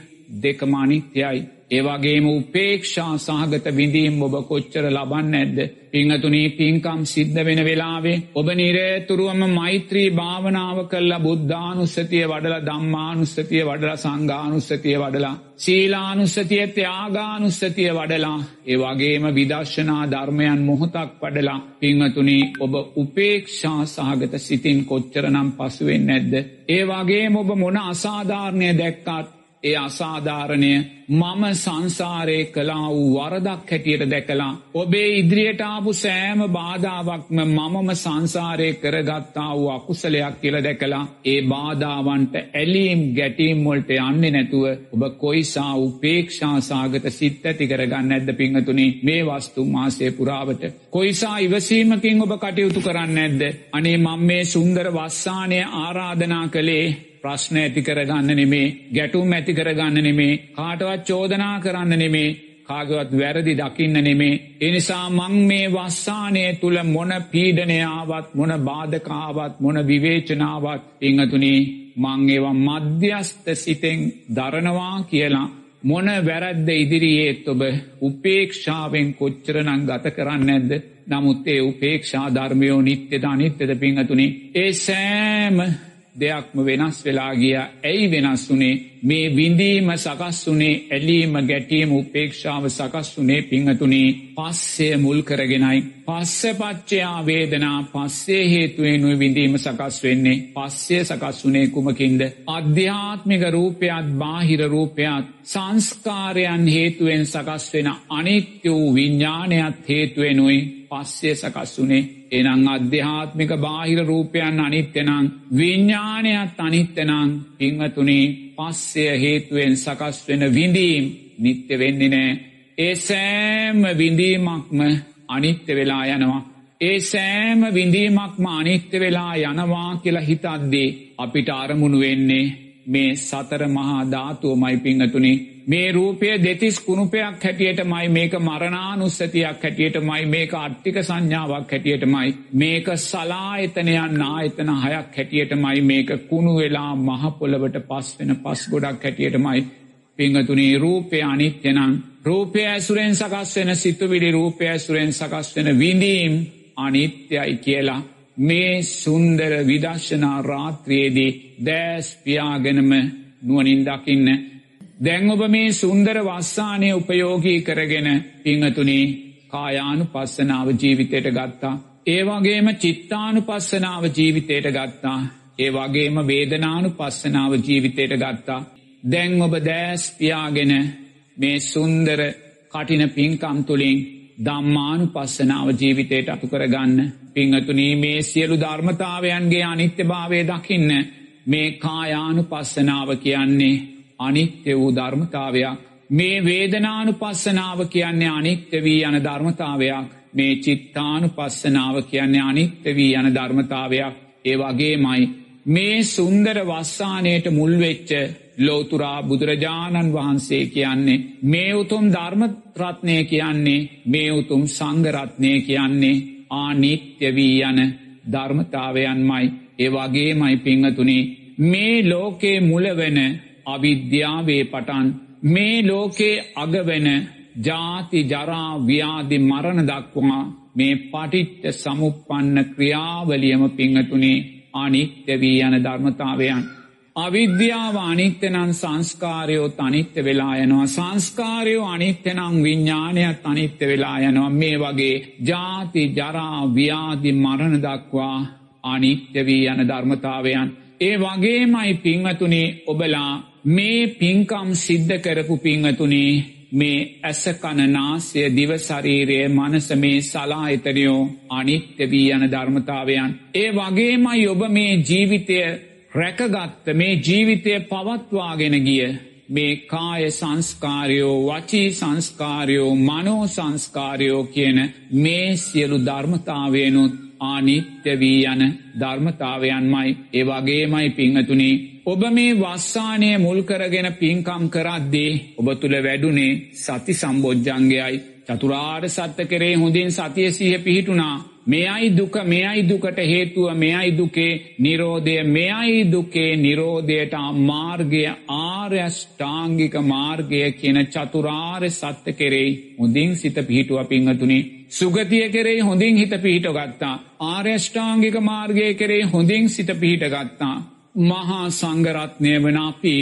දෙකමානිත්‍යයි. ඒවගේම උපේක්ෂා සහගත විඳීම් ඔබ කොච්චර ලබන්න ඇද්ද. පිංහතුනී පින්කම් සිද්ධ වෙන වෙලාවේ ඔබ නිරේතුරුවම මෛත්‍රී භාවනාව කල්ල බුද්ධානුස්සතිය වඩල දම්මානුස්සතිය වඩල සංගානුස්සතිය වඩලා. සීලානුස්සතිය ත්‍යයාගානුස්සතිය වඩලා ඒවගේම විදර්ශනා ධර්මයන් මොහොතක් වඩලා පිංහතුනී ඔබ උපේක්ෂා සහගත සිතින් කොච්චරනම් පසුවෙන් නැද්ද. ඒවගේ ඔබ මොන අසාධාරණය දැක්කාත් ඒ අසාධාරණය මම සංසාරය කලා වූ වරදක් හැටියට දැකලා. ඔබේ ඉදිරියට ආපු සෑම බාධාවක්ම මමම සංසාරය කරගත්තා වූ අකුසලයක් කියල දැකලා. ඒ බාධාවන්ට ඇලීම් ගැටීම්මොල්ට යන්නේ නැතුව ඔබ කොයිසා උපේක්ෂා සාගත සිත් ඇති කරගන්න ඇද පිංහතුනි මේ වස්තු මාසය පුරාවට. කොයිසා ඉවසීමකින් ඔබ කටයුතු කරන්න ඇද්ද. අනේ මං මේ සුන්දර වස්සානය ආරාධනා කළේ ප්‍රශ්න ඇති කරගන්න නෙමේ ගැටුම් ඇති කරගන්න නෙමේ කාටවත් චෝදනා කරන්න නෙමේ කාගවත් වැරදි දකින්න නෙමේ. එනිසා මං මේ වස්සානය තුළ මොන පීඩනයාවත් මොන බාධකාවත් මොන විවේචනාවත් ඉංහතුනි මං ඒවා මධ්‍යස්ත සිතෙන් දරනවා කියලා මොන වැරද්ද ඉදිරියේත් ඔබ උපේක්ෂාවෙන් කොච්චරනං ගත කරන්න ඇද්ද නමුත් ඒ උපේක්ෂා ධර්මයෝ නිත්‍යද අනිත්‍යද පිංහතුනි ඒ සෑම දෙයක්ම වෙනස් වෙලා ගිය. ඇයි වෙනස් වනේ? මේ විඳීම සකස් වනේ ඇලීම ගැටීම උපේක්ෂාව සකස් වනේ පිංහතුනේ. පස්සය මුල් කරගෙනයි. පස්ස පච්චයා වේදනා පස්සේ හේතුවෙනුව විඳීම සකස් වෙන්නේ. පස්සේ සකස් වනේ කුමකින්ද. අධ්‍යාත්මික රූපයත් බාහිර රූපයත් සංස්කාරයන් හේතුවෙන් සකස් වෙන අනිත්‍ය වූ විඤ්ඥානයත් හේතුවෙනුයි පස්සේ සකස් වනේ එනං අධ්‍යාත්මික බාහිර රූපයන් අනිත්‍යනං විඤ්ඥානයත් අනිත්‍යනං පිංහතුනේ පස්සය හේතුවෙන් සකස් වෙන විඳීම් නිත්‍ය වෙන්නේ නෑ. ඒ සෑම විඳීමක්ම අනිත්‍ය වෙලා යනවා. ඒ සෑම විඳීමක්ම අනිත්‍ය වෙලා යනවා කියලා හිතද්දේ අපිට අරමුණු වෙන්නේ මේ සතර මහා ධාතුව මයි පිංහතුනේ මේ රූපය දෙතිස් කුණුපයක් හැටියට මයි මේක මරණානුස්සතියක් හැටියට මයි මේක අට්ටික සංඥාවක් හැටියට මයි මේක සලායතනයන් ආයතන හයක් හැටියට මයි මේක කුණු වෙලා මහපොළවට පස් වෙන පස් ගොඩක් හැටියට මයි පිංහතුනී රූපය අනිත්‍යනං රූපය ඇසුරෙන් සකස් වෙන සිතුවිලි රූපය ඇසුරෙන් සකස් වෙන විඳීම් අනිත්‍යයි කියලා මේ සුන්දර විදර්ශනා රාත්‍රයේදී දෑස් පියාගෙනම නුවනින් දකින්න දැන් ඔබ මේ සුන්දර වස්සානය උපයෝගී කරගෙන පිංහතුනී කායානු පස්සනාව ජීවිතයට ගත්තා. ඒවගේම චිත්තානු පස්සනාව ජීවිතයට ගත්තා. ඒ වගේම වේදනානු පස්සනාව ජීවිතයට ගත්තා. දැන් ඔබ දෑස් පියාගෙන මේ සුන්දර කටින පින්කම් තුළින් දම්මානු පස්සනාව ජීවිතයට අතු කරගන්න. පිංහතුනී මේ සියලු ධර්මතාවයන්ගේ අනිත්‍ය භාවය දකින්න මේ කායානු පස්සනාව කියන්නේ අනිත්‍ය වූ ධර්මතාවයක්. මේ වේදනානු පස්සනාව කියන්නේ අනිත්‍ය වී යන ධර්මතාවයක්. මේ චිත්තානු පස්සනාව කියන්නේ අනිත්‍ය වී යන ධර්මතාවයක්. ඒ වගේමයි මේ සුන්දර වස්සානයට මුල්වෙච්ච ලෝතුරා බුදුරජාණන් වහන්සේ කියන්නේ මේ උතුම් ධර්මරත්නය කියන්නේ මේ උතුම් සංගරත්නය කියන්නේ ආනිත්‍ය වී යන ධර්මතාවයන්මයි. ඒ වගේමයි පිංහතුනි මේ ලෝකේ මුලවෙන අවිද්‍යාවේ පටන් මේ ලෝකේ අගවෙන ජාති ජරා ව්‍යාධි මරණ දක්වා මේ පටිට්ට සමුපන්න ක්‍රියාවලියම පිංහතුනේ අනිත්‍ය වී යන ධර්මතාවයන්. අවිද්‍යාව අනිත්‍යනං සංස්කාරයෝ අනිත්‍ය වෙලා යනවා සංස්කාරයෝ අනිත්‍යනං විඤ්ඥානයක් අනිත්‍ය වෙලා යනවා මේ වගේ ජාති ජරා ව්‍යාධි මරණ දක්වා අනිත්‍ය වී යන ධර්මතාවයන්. ඒ වගේමයි පිංහතුනේ ඔබලා මේ පින්කම් සිද්ධ කරපු පිංහතුනේ මේ ඇස කණනාසය දිවශරීරය මනස මේ සලාහිතනයෝ අනිත්‍ය වී යන ධර්මතාවයන්. ඒ වගේමයි ඔබ මේ ජීවිතය රැකගත්ත මේ ජීවිතය පවත්වාගෙන ගිය මේ කාය සංස්කාරයෝ වචී සංස්කාරයෝ මනෝ සංස්කාරයෝ කියන මේ සියලු ධර්මතාවයනුත් ආනිත්‍ය වී යන ධර්මතාවයන්මයි ඒ වගේමයි පිංහතුනී ඔබ මේ වස්සානය මුල්කරගෙන පින්කම් කරද්දී ඔබ තුළ වැඩුනේ සති සම්බෝජ්ජන්ගේයයි චතුරාර් සත්ත කරේ හොඳින් සතිය සිහ පිහිටුනා මෙයයි දුක මෙයයි දුකට හේතුව මෙයයි දුකේ නිරෝධය මෙයයි දුකේ නිරෝධයට මාර්ගය ආර්යෂ්ඨාංගික මාර්ගය කියන චතුරාර් සත්ත කෙරෙයි හොඳින් සිත පිහිටුව පිංහතුනි සුගතිය කෙරේ හොඳින් හිත පිහිට ගත්තා ආර්යෂ්ඨාංගික මාර්ගය කරේ හොඳින් සිත පිහිට ගත්තා මහා සංගරත්නය වන අපි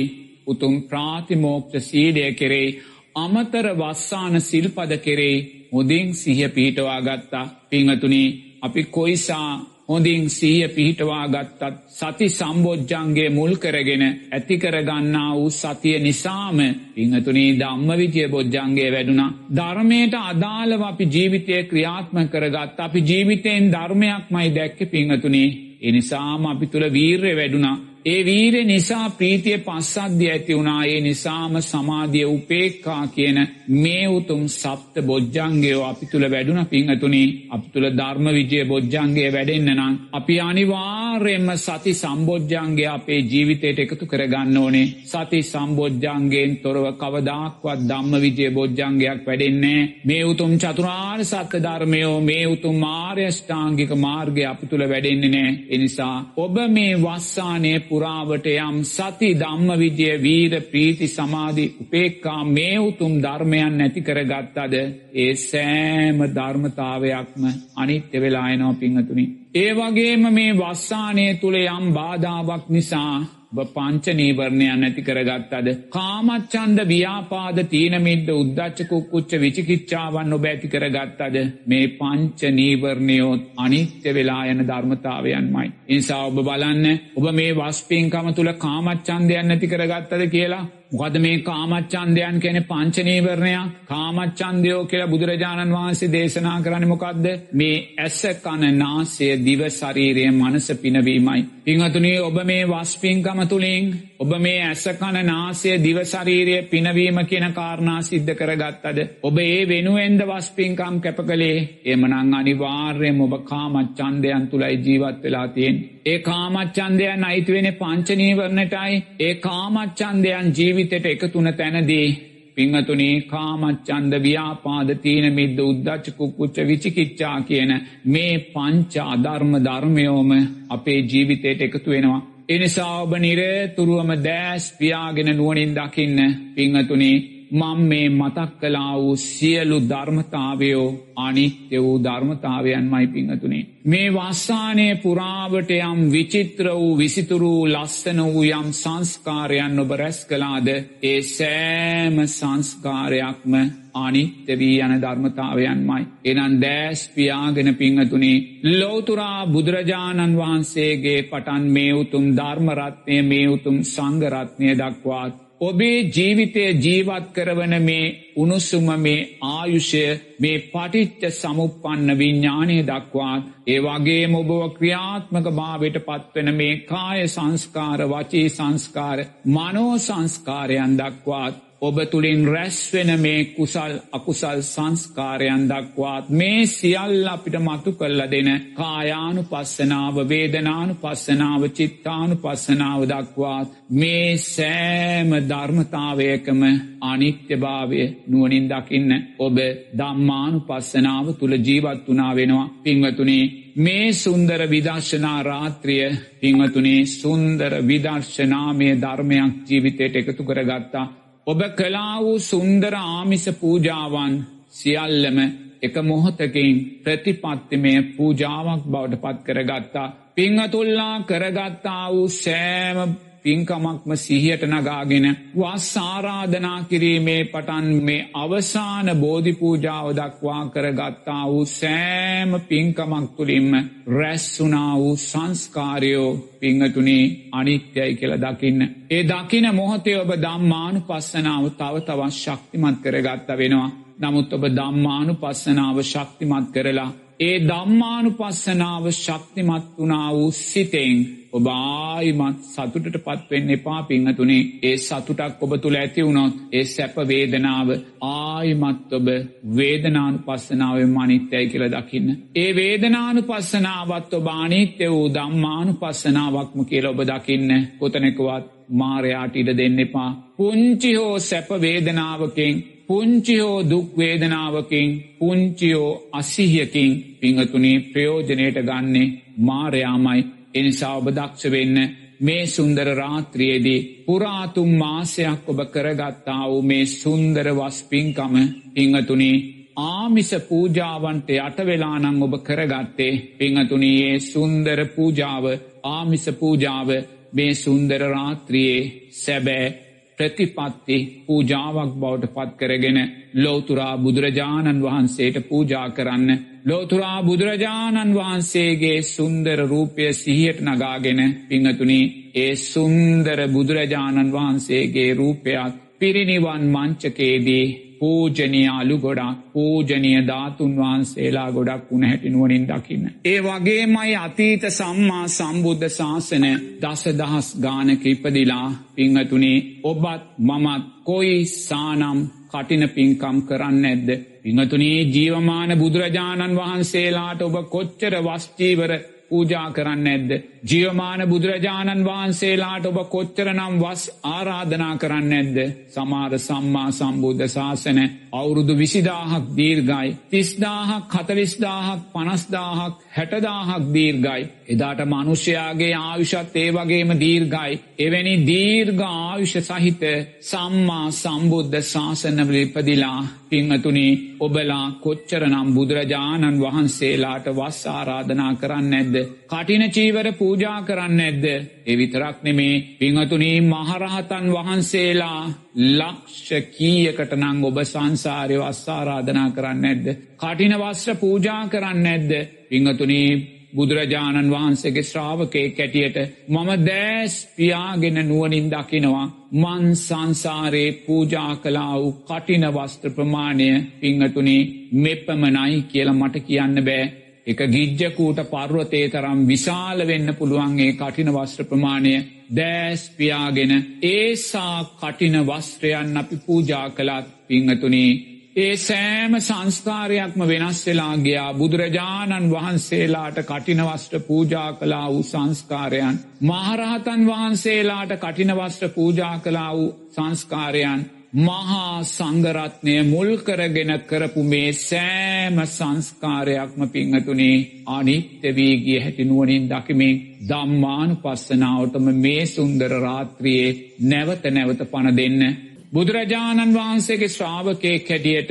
උතුම් ප්‍රාතිමෝක්ෂ සීලය කෙරෙයි අමතර වස්සාන සිල්පද කෙරෙයි හොදින් සිහ පිහිටවා ගත්තා පිංහතුනි අපි කොයිසා හොඳින් සීය පිහිටවා ගත්තත් සති සම්බෝජ්ජන්ගේ මුල් කරගෙන ඇතිකරගන්නා වූ සතිය නිසාම පිංහතුනී ධම්ම විජය බොජ්ජන්ගේ වැඩුණා. ධර්මයට අදාළව අපි ජීවිතය ක්‍රියාත්ම කරගත් අපි ජීවිතයෙන් ධර්මයක් මයි දැක්ක පිංහතුනී එනිසාම අපි තුළ වීර්ය වැඩුණා. ඒ වීරය නිසා ප්‍රීතිය පස්සද්ධ්‍ය ඇති වුණා. ඒ නිසාම සමාධිය උපේක්කා කියන මේ උතුම් සප්ත බොජ්ජන්ගේෝ අපි තුළ වැඩුණ. පිංහතුනි අපි තුළ ධර්ම විජය බොජ්ජන්ගේ වැඩෙන්න්න නම් අපි අනිවාර්යෙන්ම සති සම්බෝජ්ජන්ගේ අපේ ජීවිතයට එකතු කරගන්න ඕනේ. සති සම්බෝජ්ජන්ගේෙන් තොරව කවදක්වත් ධම්ම විජය බොජ්ජන්ගයක් වැඩෙන්නේ මේ උතුම් චතුරාර් සත්‍ය ධර්මයෝ මේ උතුම් මාර්යෂ්ඨාංගික මාර්ගය අපි තුළ වැඩෙන්නේ නෑ එනිසා ඔබ මේ වස්සානය පුරාවට යම් සති ධම්ම විජය වීර ප්‍රීති සමාධි උපේක්කා මේ උතුම් ධර්මයන් නැති කරගත්තද ඒ සෑම ධර්මතාවයක්ම අනිත්‍ය වෙලායනෝ පිංහතුනි. ඒ වගේම මේ වස්සානය තුළ යම් බාධාවක් නිසා පංච නීවරණයන් නැති කරගත්තද. කාමච්චන්ද ව්‍යාපාද තීනමිද්ද උද්දච්චකුක්කුච්ච විචිකිච්චාවන් ඔබ ඇති කරගත්තද මේ පංච නීවරණයෝත් අනිත්‍ය වෙලා යන ධර්මතාවයන්මයි. ඉනිසා ඔබ බලන්න ඔබ මේ වස්පින්කම තුළ කාමච්චන්දයන් නැති කරගත්තද කියලා මොකද මේ කාමච්චන්දයන් කෙන පංචනීවරණයක් කාමච්චන්දයෝ කියලා බුදුරජාණන් වහන්සේ දේශනා කරන්න මොකක්ද මේ ඇස කණ නාසය දිව ශරීරය මනස පිනවීමයි. පිංහතුනේ ඔබ මේ වස්පින්කම තුළින් ඔබ මේ ඇස කණ නාසය දිවශරීරය පිනවීම කියන කාරණා සිද්ධ කරගත්තද. ඔබ ඒ වෙනුවෙන්ද වස්පින්කම් කැප කළේ එමනං අනිවාර්යම ඔබ කාමච්චන්දයන් තුළයි ජීවත් වෙලා තියෙන්. ඒ කාමච්චන්දයන් අයිතිවෙන පංචනීවරණටයි ඒ කාමච්චන්දයන් ජීවිතයට එකතුන තැනදී පිංහතුනේ කාමච්චන්ද ව්‍යාපාද තීන මිද්ද උද්දච්චකුක්කුච්ච විචිකිච්චා කියන මේ පංච අධර්ම ධර්මයෝම අපේ ජීවිතයට එකතු වෙනවා. එනිසා ඔබ නිරේතුරුවම දෑස් පියාගෙන නුවනින් දකින්න පිංහතුනේ මං මේ මතක් කලා වූ සියලු ධර්මතාවයෝ අනිත්‍ය වූ ධර්මතාවයන් මයි පිංහතුනේ. මේ වස්සානය පුරාවට යම් විචිත්‍ර වූ විසිතුරූ ලස්සන වූ යම් සංස්කාරයන් ඔබ රැස් කලාද ඒ සෑම සංස්කාරයක්ම අනිත්‍ය වී යන ධර්මතාවයන්මයි. එනන් දෑස් පියාගෙන පිංහතුනේ ලෝතුරා බුදුරජාණන් වහන්සේගේ පටන් මේ උතුම් ධර්මරත්නය මේ උතුම් සංගරත්නය දක්වාත් ඔබේ ජීවිතය ජීවත් කරවන මේ උනුසුම මේ ආයුෂය මේ පටිච්ච සමුපන්න විඤ්ඥානය දක්වාත් ඒ වගේ මොබව ක්‍රියාත්මක භාවට පත්වන මේ කාය සංස්කාර වචී සංස්කාර මනෝ සංස්කාරයන් දක්වාත් ඔබ තුළින් රැස්වෙන මේ කුසල් අකුසල් සංස්කාරයන් දක්වාත් මේ සියල්ල අපිට මතු කල්ල දෙන කායානු පස්සනාව වේදනානු පස්සනාව චිත්තානු පස්සනාව දක්වාත් මේ සෑම ධර්මතාවයකම අනිත්‍යභාවය නුවනින් දකින්න ඔබ දම්මානු පස්සනාව තුළ ජීවත් වනා වෙනවා. පිංවතුනේ මේ සුන්දර විදර්ශනා රාත්‍රිය පිංවතුනේ සුන්දර විදර්ශනාමය ධර්මයක් ජීවිතයට එකතු කරගත්තා. ඔබ කලා වූ සුන්දර ආමිස පූජාවන් සියල්ලම එක මොහොතකින් ප්‍රතිපත්තිමය පූජාවක් බවට පත් කරගත්තා. පිංහතුල්ලා කරගත්තා වූ සෑම පින්කමක්ම සිහියට නගාගෙන වස් ආරාධනා කිරීමේ පටන් මේ අවසාන බෝධිපූජාව දක්වා කරගත්තා වූ සෑම පින්කමක් තුළින්ම රැස්සුනා වූ සංස්කාරයෝ පිංහතුනේ අනිත්‍යයි කියල දකින්න. ඒ දකින මොහොතේ ඔබ දම්මානු පස්සනාව තව තවත් ශක්තිමත් කරගත්ත වෙනවා. නමුත් ඔබ දම්මානු පස්සනාව ශක්තිමත් කරලා ඒ දම්මානු පස්සනාව ශක්තිමත් වනා වූ සිතෙන් ඔබ ආයිමත් සතුටට පත්වෙන්න එපා පිංහතුනේ ඒ සතුටක් ඔබ තුළ ඇති වුණොත් ඒ සැප වේදනාව ආයිමත් ඔබ වේදනානු පස්සනාව මනිත්‍යයි කියල දකින්න. ඒ වේදනානු පස්සනාවත් ඔබ අනිත්‍ය වූ දම්මානු පස්සනාවක්ම කියල ඔබ දකින්න කොතනෙකවත් මාරයාට ඉඩ දෙන්න එපා. පුංචි හෝ සැප වේදනාවකින් පුංචිහෝ දුක්වේදනාවකින් පුංචියෝ අසිහියකින් පිංහතුනේ ප්‍රයෝජනයට ගන්නේ මාරයාමයි. එනිසා ඔබ දක්ෂ වෙන්න මේ සුන්දර රාත්‍රියේදී පුරාතුම් මාසයක් ඔබ කරගත්තා වූ මේ සුන්දර වස්පින්කම පිංහතුනී ආමිස පූජාවන්ට යටවෙලානං ඔබ කරගත්තේ පිංහතුනයේ සුන්දර පූජාව ආමිස පූජාව මේ සුන්දර රාත්‍රියයේ සැබෑ ප්‍රතිපත්ති පූජාවක් බවට පත් කරගෙන ලෝතුරා බුදුරජාණන් වහන්සේට පූජා කරන්න. ලෝතුරා බුදුරජාණන් වහන්සේගේ සුන්දර රූපය සිහියට නගාගෙන පිංහතුනි ඒ සුන්දර බුදුරජාණන් වහන්සේගේ රූපයක් පිරිනිවන් මංචකේදී පූජනය අලු ගොඩක් පූජනය ධාතුන් වහන්සේලා ගොඩක් වුණ හැටිනුවනින් දකින්න. ඒ වගේමයි අතීත සම්මා සම්බුද්ධ ශාසන දස දහස් ගානක ඉපදිලා පිංහතුනේ ඔබත් මමත් කොයි සානම් කටින පින්කම් කරන්න ඇද්ද. පිංහතුනේ ජීවමාන බුදුරජාණන් වහන්සේලාට ඔබ කොච්චර වස්චීවර පූජා කරන්න ඇද්ද. ජියමාන බුදුරජාණන් වහන්සේලාට ඔබ කොච්චර නම් වස් ආරාධනා කරන්න ඇද්ද. සමාර සම්මා සම්බුද්ධ ශාසන අවුරුදු විසිදාහක් දීර්ගයි. තිස්දාහක් හතලිස්දාහක් පනස්දාහක් හැටදාහක් දීර්ගයි. එදාට මනුෂ්‍යයාගේ ආයුෂත් ඒ වගේම දීර්ගයි. එවැනි දීර්ඝ ආයුෂ සහිත සම්මා සම්බුද්ධ ශාසනවල ඉපදිලා පිංහතුනි ඔබලා කොච්චරනම් බුදුරජාණන් වහන්සේලාට වස් ආරාධනා කරන්න ඇද්ද. කටින චීවර පූජා කරන්න ඇද්ද. එවිතරක් නෙමේ පිංහතුනී මහරහතන් වහන්සේලා ලක්ෂ කීයකට නං ඔබ සංසාරය වස්සාරාධනා කරන්න ඇද්ද. කටින වස්්‍ර පූජා කරන්න ඇද්ද. පිංහතුනී බුදුරජාණන් වහන්සේගේ ශ්‍රාවකය කැටියට මම දෑස් පියාගෙන නුවනින් දකිනවා මන් සංසාරයේ පූජා කලා වූ කටින වස්ත්‍ර ප්‍රමාණය පිංහතුනි මෙපමනයි කියලා මට කියන්න බෑ. එක ගිජ්ජකූට පර්වතේ තරම් විශාල වෙන්න පුළුවන්ගේ කටින වස්ත්‍ර ප්‍රමාණය දෑස් පියාගෙන ඒසා කටින වස්ත්‍රයන් අපි පූජා කළත් පිංහතුනී ඒ සෑම සංස්කාරයක්ම වෙනස් වෙලා ගියා බුදුරජාණන් වහන්සේලාට කටිනවස්ට පූජා කලා වූ සංස්කාරයන්. මහරහතන් වහන්සේලාට කටිනවස්ට පූජා කලා වූ සංස්කාරයන්. මහා සංගරත්නය මුල්කරගෙන කරපු මේ සෑම සංස්කාරයක්ම පිංහතුනේ අනිත්‍යවීගිය හැටිනුවනින් දකිමින් දම්මානු පස්සනාවටම මේ සුන්දර රාත්‍රියයේ නැවත නැවත පණ දෙන්න. බුදුරජාණන් වහන්සේගේ ශ්‍රාවකයෙක් හැටියට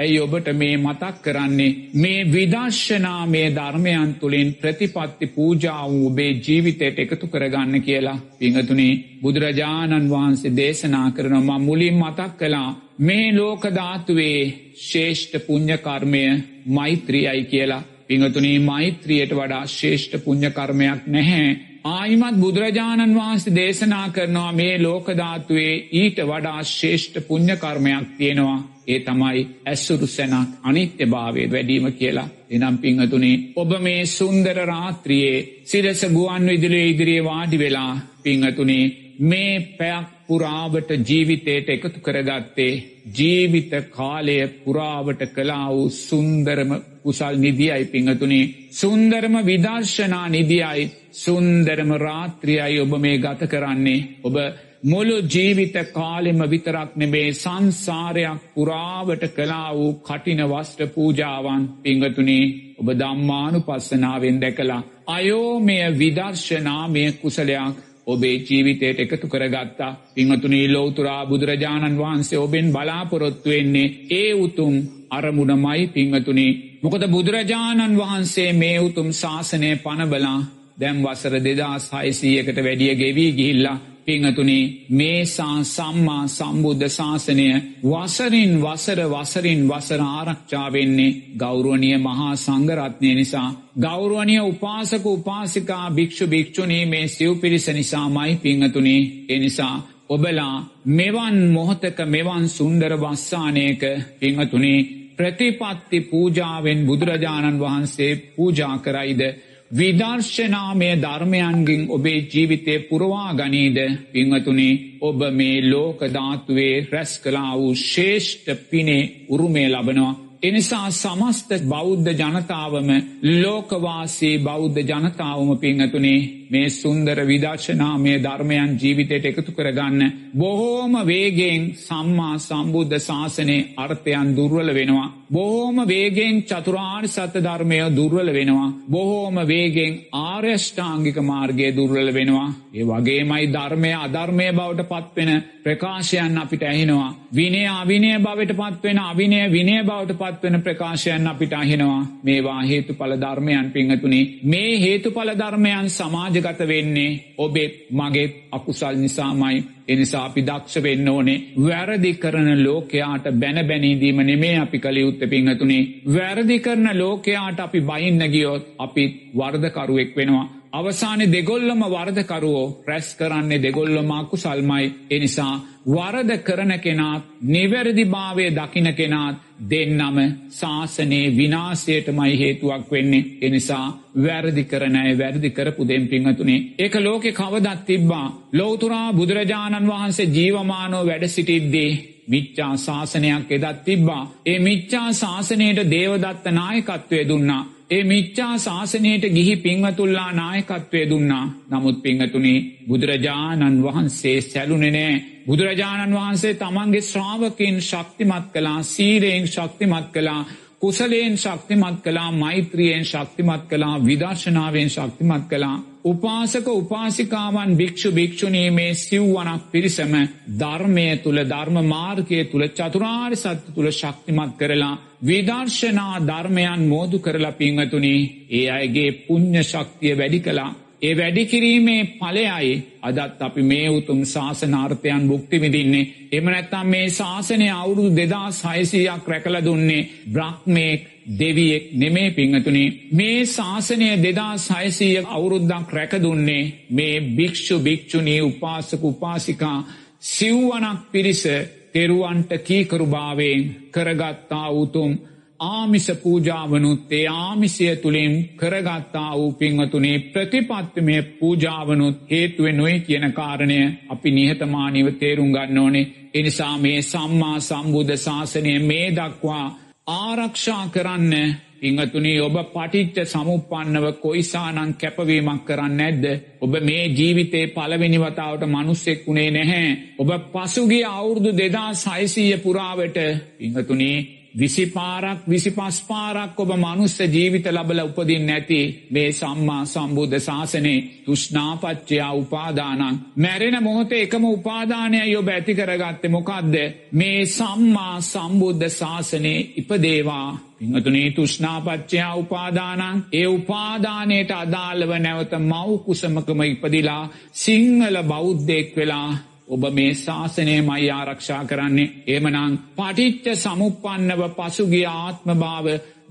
ඇයි ඔබට මේ මතක් කරන්නේ? මේ විදර්ශනා මේ ධර්මයන් තුළින් ප්‍රතිපත්ති පූජා වූ ඔබේ ජීවිතයට එකතු කරගන්න කියලා. පිංහතුනේ බුදුරජාණන් වහන්සේ දේශනා කරනවා මුලින් මතක් කලා මේ ලෝකධාතුවේ ශේෂ්ඨ පුං්ඥකර්මය මෛත්‍රියයි කියලා. පිංහතුනේ මෛත්‍රියයට වඩා ශේෂ්ඨ පුං්ඥකර්මයක් නැහැ. ආයිමත් බුදුරජාණන් වහන්සේ දේශනා කරනවා මේ ලෝකධාතුවේ ඊට වඩා ශේෂ්ඨ පුං්ඥකර්මයක් තියෙනවා. ඒ තමයි ඇස්සුරු සැනක් අනිත්‍ය භාවය වැඩීම කියලා. එනම් පිංහතුනේ ඔබ මේ සුන්දර රාත්‍රියයේ සිරස ගුවන් විදිලේ ඉදිරියේ වාඩි වෙලා පිංහතුනේ මේ පැයක් පුරාවට ජීවිතයට එකතු කරගත්තේ ජීවිත කාලය පුරාවට කලා වූ සුන්දරම කුසල් නිදියයි පිංහතුනේ සුන්දරම විදර්ශනා නිදියයි සුන්දරම රාත්‍රියයි ඔබ මේ ගත කරන්නේ. ඔබ මුළු ජීවිත කාලෙම විතරක් නෙබේ සංසාරයක් පුරාවට කලා වූ කටින වස්ට පූජාවන් පිංගතුනේ ඔබ දම්මානු පස්සනාවෙන් දැකලා අයෝමය විදර්ශනාමය කුසලයක් ඔබේ ජීවිතයට එකතු කරගත්තා. පිංහතුනී ලෝතුරා බුදුරජාණන් වහන්සේ ඔබෙන් බලාපොරොත්තු වෙන්නේ ඒ උතුම් අරමුණමයි පිංහතුනී මොකද බුදුරජාණන් වහන්සේ මේ උතුම් ශාසනය පනබලා දැම් වසර දෙදස් හයිසීයකට වැඩිය ගෙවී ගිහිල්ලා පිංහතුනේ මේසා සම්මා සම්බුද්ධ ශාසනය වසරින් වසර වසරින් වසර ආරක්ෂාවෙන්නේ ගෞරුවනිය මහා සංගරත්නය නිසා. ගෞරුවනිය උපාසක උපාසිකා භික්ෂු භික්‍ෂුණී මේ සිව් පිරිස නිසාමයි පිංහතුනේ එනිසා ඔබලා මෙවන් මොහොතක මෙවන් සුන්දර වස්සානයක පිංහතුනේ ප්‍රතිපත්ති පූජාවෙන් බුදුරජාණන් වහන්සේ පූජා කරයිද? විදර්ශනාමය ධර්මයන්ගින් ඔබේ ජීවිතය පුරවා ගනීද? පිංහතුනි ඔබ මේ ලෝකධාතුවේ රැස් කලා වූ ශේෂ්ඨ පිනේ උරුමේ ලබනවා. එනිසා සමස්ත බෞද්ධ ජනතාවම ලෝකවාසේ බෞද්ධ ජනතාවම පිංහතුනේ මේ සුන්දර විදර්ශනාමය ධර්මයන් ජීවිතයට එකතු කරගන්න. බොහෝම වේගෙන් සම්මා සම්බුද්ධ ශාසනයේ අර්ථයන් දුර්වල වෙනවා. බොහෝම වේගෙන් චතුරාර් සත්‍ය ධර්මය දුර්වල වෙනවා. බොහෝම වේගෙන් ආර්යෂ්ඨාංගික මාර්ගය දුර්වල වෙනවා. ඒ වගේමයි ධර්මය අධර්මය බවට පත්වෙන ප්‍රකාශයන් අපිට ඇහෙනවා. විනය අවිනය බවට පත්වෙන අවිනය විනය බවට පත්වෙන ප්‍රකාශයන් අපිට අහෙනවා. මේවා හේතු පල ධර්මයන් පිංහතුනි මේ හේතු පල ධර්මයන් සමාජ ගත වෙන්නේ ඔබෙත් මගෙත් අකුසල් නිසාමයි. එනිසා අපි දක්ෂ වෙන්න ඕනේ. වැරදි කරන ලෝකයාට බැන බැනීදීම නෙමේ අපි කළයුත්ත පිංහතුනේ වැරදි කරන ලෝකයාට අපි බහින්න ගියොත් අපිත් වර්ධකරුවෙක් වෙනවා. අවසානය දෙගොල්ලම වර්ධකරුවෝ රැස් කරන්නේ දෙගොල්ලොම අකුසල්මයි එනිසා වරද කරන කෙනාත් නිවැරදි භාවය දකින කෙනාත් දෙන්නම ශාසනයේ විනාසයටමයි හේතුවක් වෙන්නේ. එනිසා වැරදි කරනෑ වැරදි කරපු දෙම් පිංහතුනේ ඒක ලෝකෙ කවදත් තිබ්බා. ලෝතුරා බුදුරජාණන් වහන්සේ ජීවමානෝ වැඩ සිටිද්දී මිච්චා ශාසනයක් එදත් තිබ්බා. ඒ මිච්චා ශාසනයට දේවදත්ත නායකත්වය දුන්නා. ඒ මිච්චා ශාසනයට ගිහි පිංවතුල්ලා නායකත්වය දුන්නා. නමුත් පිංහතුනේ බුදුරජාණන් වහන්සේ සැලුනෙනෑ. බුදුරජාණන් වහන්සේ තමන්ගේ ශ්‍රාවකින් ශක්තිමත් කලා සීරයෙන් ශක්තිමත් කලා කුසලයෙන් ශක්තිමත් කලා මෛත්‍රියෙන් ශක්තිමත් කලා විදර්ශනාවෙන් ශක්තිමත් කලා උපාසක උපාසිකාවන් භික්‍ෂු භික්‍ෂුණී මේ සිව්වනක් පිරිසම ධර්මය තුළ ධර්ම මාර්ගය තුළ චතුරාර් සත්‍ය තුළ ශක්තිමත් කරලා විදර්ශනා ධර්මයන් මෝදු කරලා පිංහතුනි ඒ අයගේ පුං්ඥ ශක්තිය වැඩි කලා ඒ වැඩිකිරීමේ පලයයි අදත් අපි මේ උතුම් ශාසනාර්ථයන් බුක්තිවිදින්නේ එමනැත්තම් මේ ශාසනය අවුරුදු දෙදා සයිසීයක් රැකල දුන්නේ බ්‍රහ්මේක් දෙවියෙක් නෙමේ පිංහතුනේ. මේ ශාසනය දෙදා සයිසීය අවුරුද්දක් රැකදුන්නේ මේ භික්‍ෂු භික්‍ෂුණී උපාසක උපාසිකා සිව්වනක් පිරිස තෙරුවන්ට කීකරුභාවයෙන් කරගත්තා උතුම් ආමිස පූජාවනුත් ඒ ආමිසය තුළින් කරගත්තා වූ පින්වතුනේ ප්‍රතිපත්තිමය පූජාවනුත් හේතුවෙන් නොයි කියන කාරණය අපි නිහතමානීව තේරුම් ගන්න ඕනේ එනිසා මේ සම්මා සම්බුද්ධ ශාසනය මේ දක්වා ආරක්ෂා කරන්න පිංහතුනි ඔබ පටිච්ච සමුපන්නව කොයිසානං කැපවීමක් කරන්න නැද්ද. ඔබ මේ ජීවිතේ පලවෙනි වතාවට මනුස්සෙක් වුණේ නැහැ. ඔබ පසුගේ අවුරුදු දෙදා සයිසීය පුරාවට පිංහතුනේ විසිපාරක් විසිපස් පාරක් ඔබ මනුස්ස ජීවිත ලබල උපදින් නැති මේ සම්මා සම්බුද්ධ ශාසනේ තුෂ්නාපච්චයා උපාදානන් මැරෙන මොහොත එකම උපාදානය යොබ ඇති කරගත්තේ. මොකක්ද මේ සම්මා සම්බුද්ධ ශාසනේ ඉපදේවා. පිංහතුනේ තුෂ්නාපච්චයා උපාදානන් ඒ උපාදානයට අදාළව නැවත මව් කුසමකම ඉපදිලා සිංහල බෞද්ධෙක් වෙලා ඔබ මේ ශාසනය මයි ආරක්ෂා කරන්නේ. එමනං පටිච්ච සමුපන්නව පසුගේ ආත්මභාව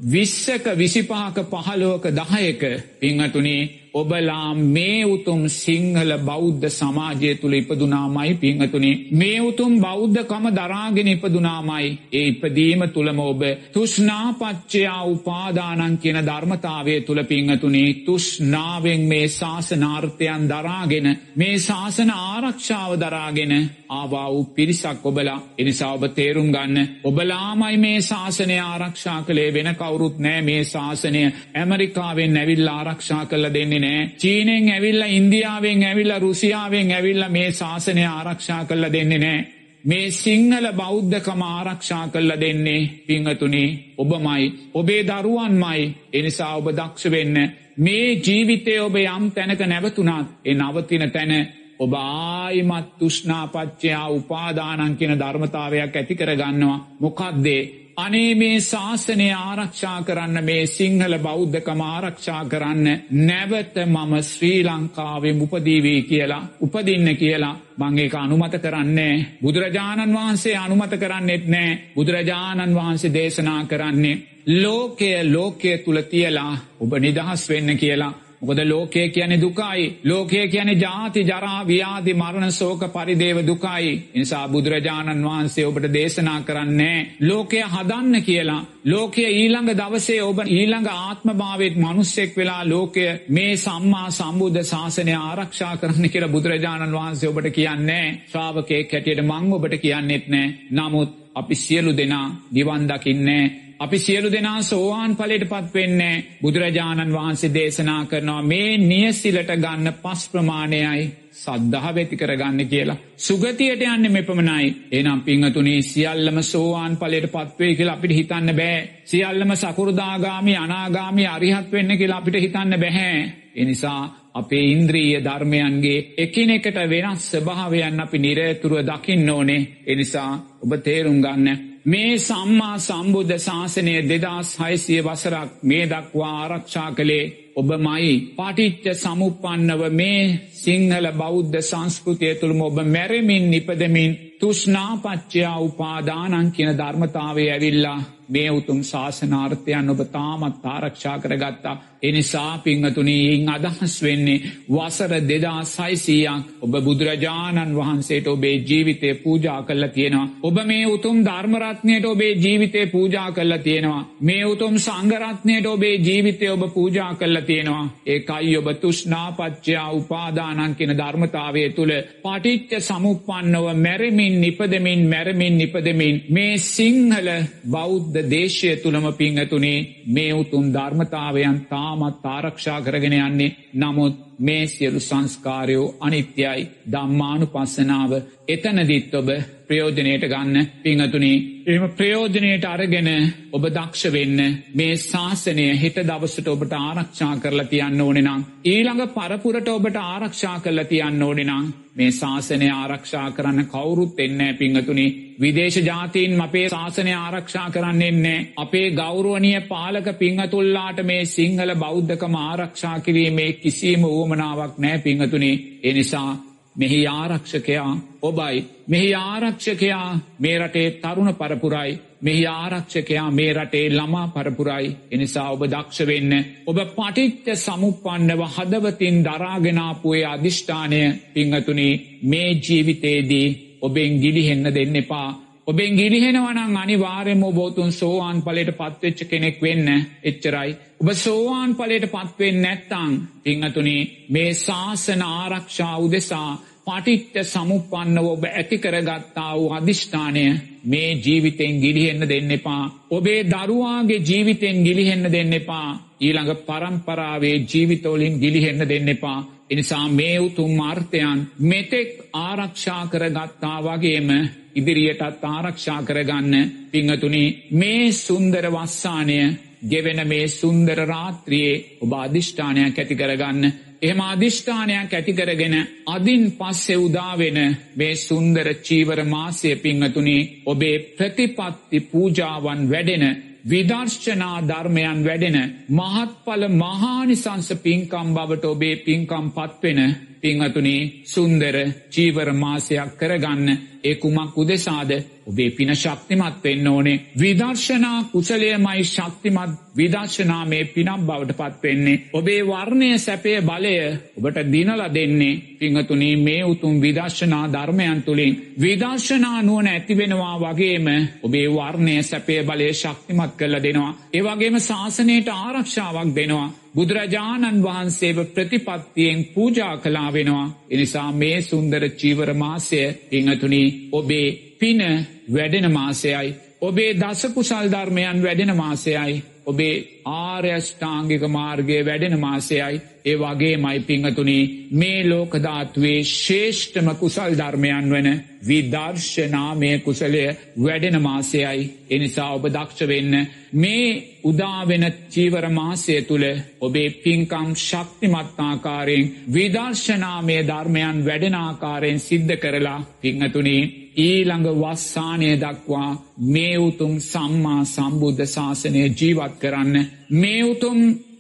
විස්සක විසිපාක පහලෝක දහයක පිංහතුනේ ඔබලා මේ උතුම් සිංහල බෞද්ධ සමාජය තුළ ඉපදුනාමයි පිංහතුනේ මේ උතුම් බෞද්ධකම දරාගෙන ඉපදුනාමයි. ඒ ඉපදීම තුළම ඔබ තුෂ්නාපච්චයා උපාදානන් කියන ධර්මතාවය තුළ පිංහතුනේ තුෂ්නාවෙන් මේ ශාසනාර්ථයන් දරාගෙන මේ ශාසන ආරක්ෂාව දරාගෙන ආවා වූ පිරිසක් ඔබලා. එනිසා ඔබ තේරුම් ගන්න ඔබලාමයි මේ ශාසනය ආරක්ෂා කළේ. වෙන කවුරුත් නෑ මේ ශාසනය ඇමරිකාවෙන් නැවිල් ආරක්ෂා කල්ල දෙන්නේ. නෑ. චීනෙන් ඇවිල්ල ඉන්දියාවෙන් ඇවිල්ල රුසියාවෙන් ඇවිල්ල මේ ශාසනය ආරක්ෂා කල්ල දෙන්නේ නෑ. මේ සිංහල බෞද්ධකම ආරක්ෂා කල්ල දෙන්නේ පිංහතුනේ ඔබමයි. ඔබේ දරුවන්මයි. එනිසා ඔබ දක්ෂ වෙන්න. මේ ජීවිතය ඔබ යම් තැනක නැවතුනාත් එ නවතින තැන ඔබ ආයිමත් තුෂ්නාපච්චයා උපාදානන් කියන ධර්මතාවයක් ඇති කරගන්නවා. මොකක්දේ අනේ මේ ශාසනය ආරක්ෂා කරන්න මේ සිංහල බෞද්ධකම ආරක්ෂා කරන්න නැවත මම ශ්‍රී ලංකාවේ උපදීවී කියලා උපදින්න කියලා මං ඒක අනුමත කරන්නේ බුදුරජාණන් වහන්සේ අනුමත කරන්නෙත් නෑ බුදුරජාණන් වහන්සේ දේශනා කරන්නේ ලෝකය ලෝකය තුළ තියලා ඔබ නිදහස් වෙන්න කියලා. මොකද ලෝකය කියන දුකයි. ලෝකය කියන ජාති ජරා ව්‍යාධි මරණ සෝක පරිදේව දුකයි. නිසා බුදුරජාණන් වහන්සේ ඔබට දේශනා කරන්නේ ලෝකය හදන්න කියලා. ලෝකය ඊළඟ දවසේ ඔබ ඊළඟ ආත්මභාවත් මනුස්සෙක් වෙලා ලෝකය මේ සම්මා සම්බුද්ධ ශාසනය ආරක්ෂා කරන්න කියලා බුදුරජාණන් වහන්සේ ඔබට කියන්නේ. ශ්‍රාවකයෙක් හැටියට මං ඔබට කියන්නෙත් නෑ. නමුත් අපි සියලු දෙනා දිවන් දකින්නේ අපි සියලු දෙනා සෝවාන් පලට පත්වෙන්නේ බුදුරජාණන් වහන්සේ දේශනා කරනවා මේ නියසිලට ගන්න පස් ප්‍රමාණයයි සද්ධහ වෙති කරගන්න කියලා. සුගතියට යන්න මෙපමණයි එනම් පිංහතුනේ සියල්ලම සෝවාන් පලට පත්වේ කියලා අපිට හිතන්න බෑ. සියල්ලම සකුරදාගාමි අනාගාමි අරිහත් වෙන්න කියලා අපිට හිතන්න බැහැ. එනිසා අපේ ඉන්ද්‍රීය ධර්මයන්ගේ එකිනෙකට වෙනස් ස්භාවයන් අපි නිරේතුරුව දකින්න ඕනේ එනිසා ඔබ තේරුම් ගන්න මේ සම්මා සම්බුද්ධ ශාසනය දෙදස් හයිසිය වසරක් මේ දක්වා ආරක්ෂා කළේ ඔබ මයි පටිච්ච සමුපන්නව මේ සිංහල බෞද්ධ සංස්කෘතිය තුළම ඔබ මැරමින් නිපදමින් තුෂ්නාපච්චයා උපාදානන් කියන ධර්මතාවය ඇවිල්ලා මේ උතුම් ශාසනාර්ථයන් ඔබ තාමත් ආරක්ෂා කරගත්තා. එනිසා පිංහතුනීහින් අදහස් වෙන්නේ වසර දෙදා සයිසීයක් ඔබ බුදුරජාණන් වහන්සේට ඔබේ ජීවිතය පූජා කල්ල තියෙනවා. ඔබ මේ උතුම් ධර්මරත්නයට ඔබේ ජීවිතය පූජා කල්ල තියෙනවා. මේ උතුම් සංගරත්නයට ඔබේ ජීවිතය ඔබ පූජා කල්ල පෙන්නල තියෙනවා ඒකයි ඔබ තුෂ්නාපච්චයා උපාදානන් කෙන ධර්මතාවය තුළ පටිච්ච සමුපන්නව මැරමින් නිපදමින් මැරමින් නිපදමින් මේ සිංහල බෞද්ධ දේශය තුළම පිංහතුනේ මේ උතුම් ධර්මතාවයන් තාමත් ආරක්ෂා කරගෙන යන්නේ. නමුත් මේ සියලු සංස්කාරයෝ අනිත්‍යයි. දම්මානු පස්සනාව එතනදිත් ඔබ ප්‍රයෝජනයට ගන්න පිංහතුනි. එම ප්‍රයෝජනයට අරගෙන ඔබ දක්ෂ වෙන්න මේ ශාසනය හිට දවසට ඔබට ආරක්ෂා කරලා තියන්න ඕනෙනම් ඊළඟ පරපුරට ඔබට ආරක්ෂා කරලා තියන්න ඕනෙනම් මේ ශාසනය ආරක්ෂා කරන්න කවුරුත් එන්නෑ පිංහතුනි. විදේශ ජාතීන් අපේ ශාසනය ආරක්ෂා කරන්න එන්නේ අපේ ගෞරුවනිය පාලක පිංහතුල්ලාට මේ සිංහල බෞද්ධකම ආරක්ෂා කිරීමේ කිසිීම ඌමනාවක් නෑ පිංහතුනි එනිසා මෙහි ආරක්ෂකයා ඔබයි. මෙහි ආරක්ෂකයා මේ රටේ තරුණ පරපුරයි. මෙහි ආරක්ෂකයා මේ රටේ ළමා පරපුරයි. එනිසා ඔබ දක්ෂ වෙන්න ඔබ පටිච්ච සමුපන්නව හදවතින් දරාගෙනාපුේ අධිෂ්ඨානය පිංහතුනි මේ ජීවිතේදී ඔබෙන් ගිලිහෙන්න දෙන්න එපා. ඔබෙන් ගිලිහෙනවනං අනිවාර්යම බෝතුන් සෝවාන් පලට පත්වෙච්ච කෙනෙක් වෙන්න එච්චරයි. ඔබ සෝවාන් පලට පත්වෙන් නැත්තං පිංහතුනි මේ ශාසන ආරක්ෂා උදෙසා පටිත්ත සමුපන්නව ඔබ ඇතිකරගත්තා වූ අධිෂ්ඨානය මේ ජීවිතෙන් ගිලිහෙන්න දෙන්න එපා. ඔබේ දරුවාගේ ජීවිතෙන් ගිලිහෙන්න දෙන්න එපා. ඊළඟ පරම්පරාවේ ජීවිතෝලින් ගිලිහෙන්න දෙන්න එපා. එනිසා මේ උතුම් මාර්ථයන් මෙතෙක් ආරක්ෂා කරගත්තා වගේම ඉදිරියටත් ආරක්ෂා කරගන්න පිංහතුනි මේ සුන්දර වස්සානය ගෙවෙන මේ සුන්දර රාත්‍රියයේ ඔබ අධිෂ්ඨානයක් ඇති කරගන්න. එහෙම අධිෂ්ඨානයක් ඇතිකරගෙන අදින් පස්සෙ උදාවෙන මේ සුන්දර චීවර මාසය පිංහතුනි ඔබේ ප්‍රතිපත්ති පූජාවන් වැඩෙන විදර්ශනා ධර්මයන් වැඩෙන මහත්ඵල මහානිසංස පින්කම් බවට ඔබේ පින්කම් පත්වෙන පිංහතුනි සුන්දර චීවර මාසයක් කරගන්න ඒ කුමක් උදෙසාද? ඔබේ පින ශක්තිමත් වෙන්න ඕනේ. විදර්ශනා කුසලයමයි ශක්තිමත් විදර්ශනා මේ පිනම් බවට පත්වෙන්නේ ඔබේ වර්ණය සැපය බලය ඔබට දිනල දෙන්නේ. පිංහතුනී මේ උතුම් විදර්ශනා ධර්මයන් තුළින් විදර්ශනා නුවන ඇතිවෙනවා වගේම ඔබේ වර්ණය සැපය බලය ශක්තිමත් කරල දෙනවා. ඒවගේම ශාසනයට ආරක්ෂාවක් දෙනවා. බුදුරජාණන් වහන්සේව ප්‍රතිපත්තියෙන් පූජා කලා වෙනවා එනිසා මේ සුන්දර චීවර මාසය පිංහතුනි ඔබේ පින වැඩෙන මාසයයි. ඔබේ දසකුසල් ධර්මයන් වැඩෙන මාසයයි. ඔබේ ආර්යෂ්ඨාංගික මාර්ගය වැඩෙන මාසයයි. ඒ වගේ මයි පිංහතුනි මේ ලෝකධාත්වේ ශේෂ්ඨම කුසල් ධර්මයන් වන විදර්ශනාමය කුසලය වැඩෙන මාසයයි. එනිසා ඔබ දක්ෂ වෙන්න මේ උදාවෙන චීවර මාසය තුළ ඔබේ පින්කම් ශක්තිමත්තාකාරයෙන් විදර්ශනාමය ධර්මයන් වැඩෙනාකාරයෙන් සිද්ධ කරලා පිංහතුනී ඊළඟ වස්සානය දක්වා මේ උතුම් සම්මා සම්බුද්ධ ශාසනය ජීවත් කරන්න මේ උතුම්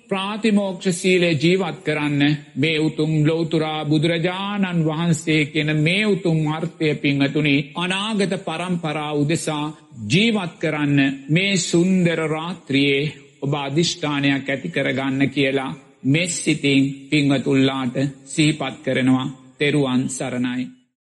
ප්‍රාතිමෝක්ෂ සීලේ ජීවත් කරන්න මේ උතුම් ලෝතුරා බුදුරජාණන් වහන්සේ කෙන මේ උතුම් අර්ථය පිංහතුනි අනාගත පරම්පරා උදෙසා ජීවත් කරන්න මේ සුන්දර රාත්‍රියයේ ඔබ අධිෂ්ඨානයක් ඇති කරගන්න කියලා මෙස් සිතින් පිංවතුල්ලාට සිහිපත් කරනවා තෙරුවන් සරණයි.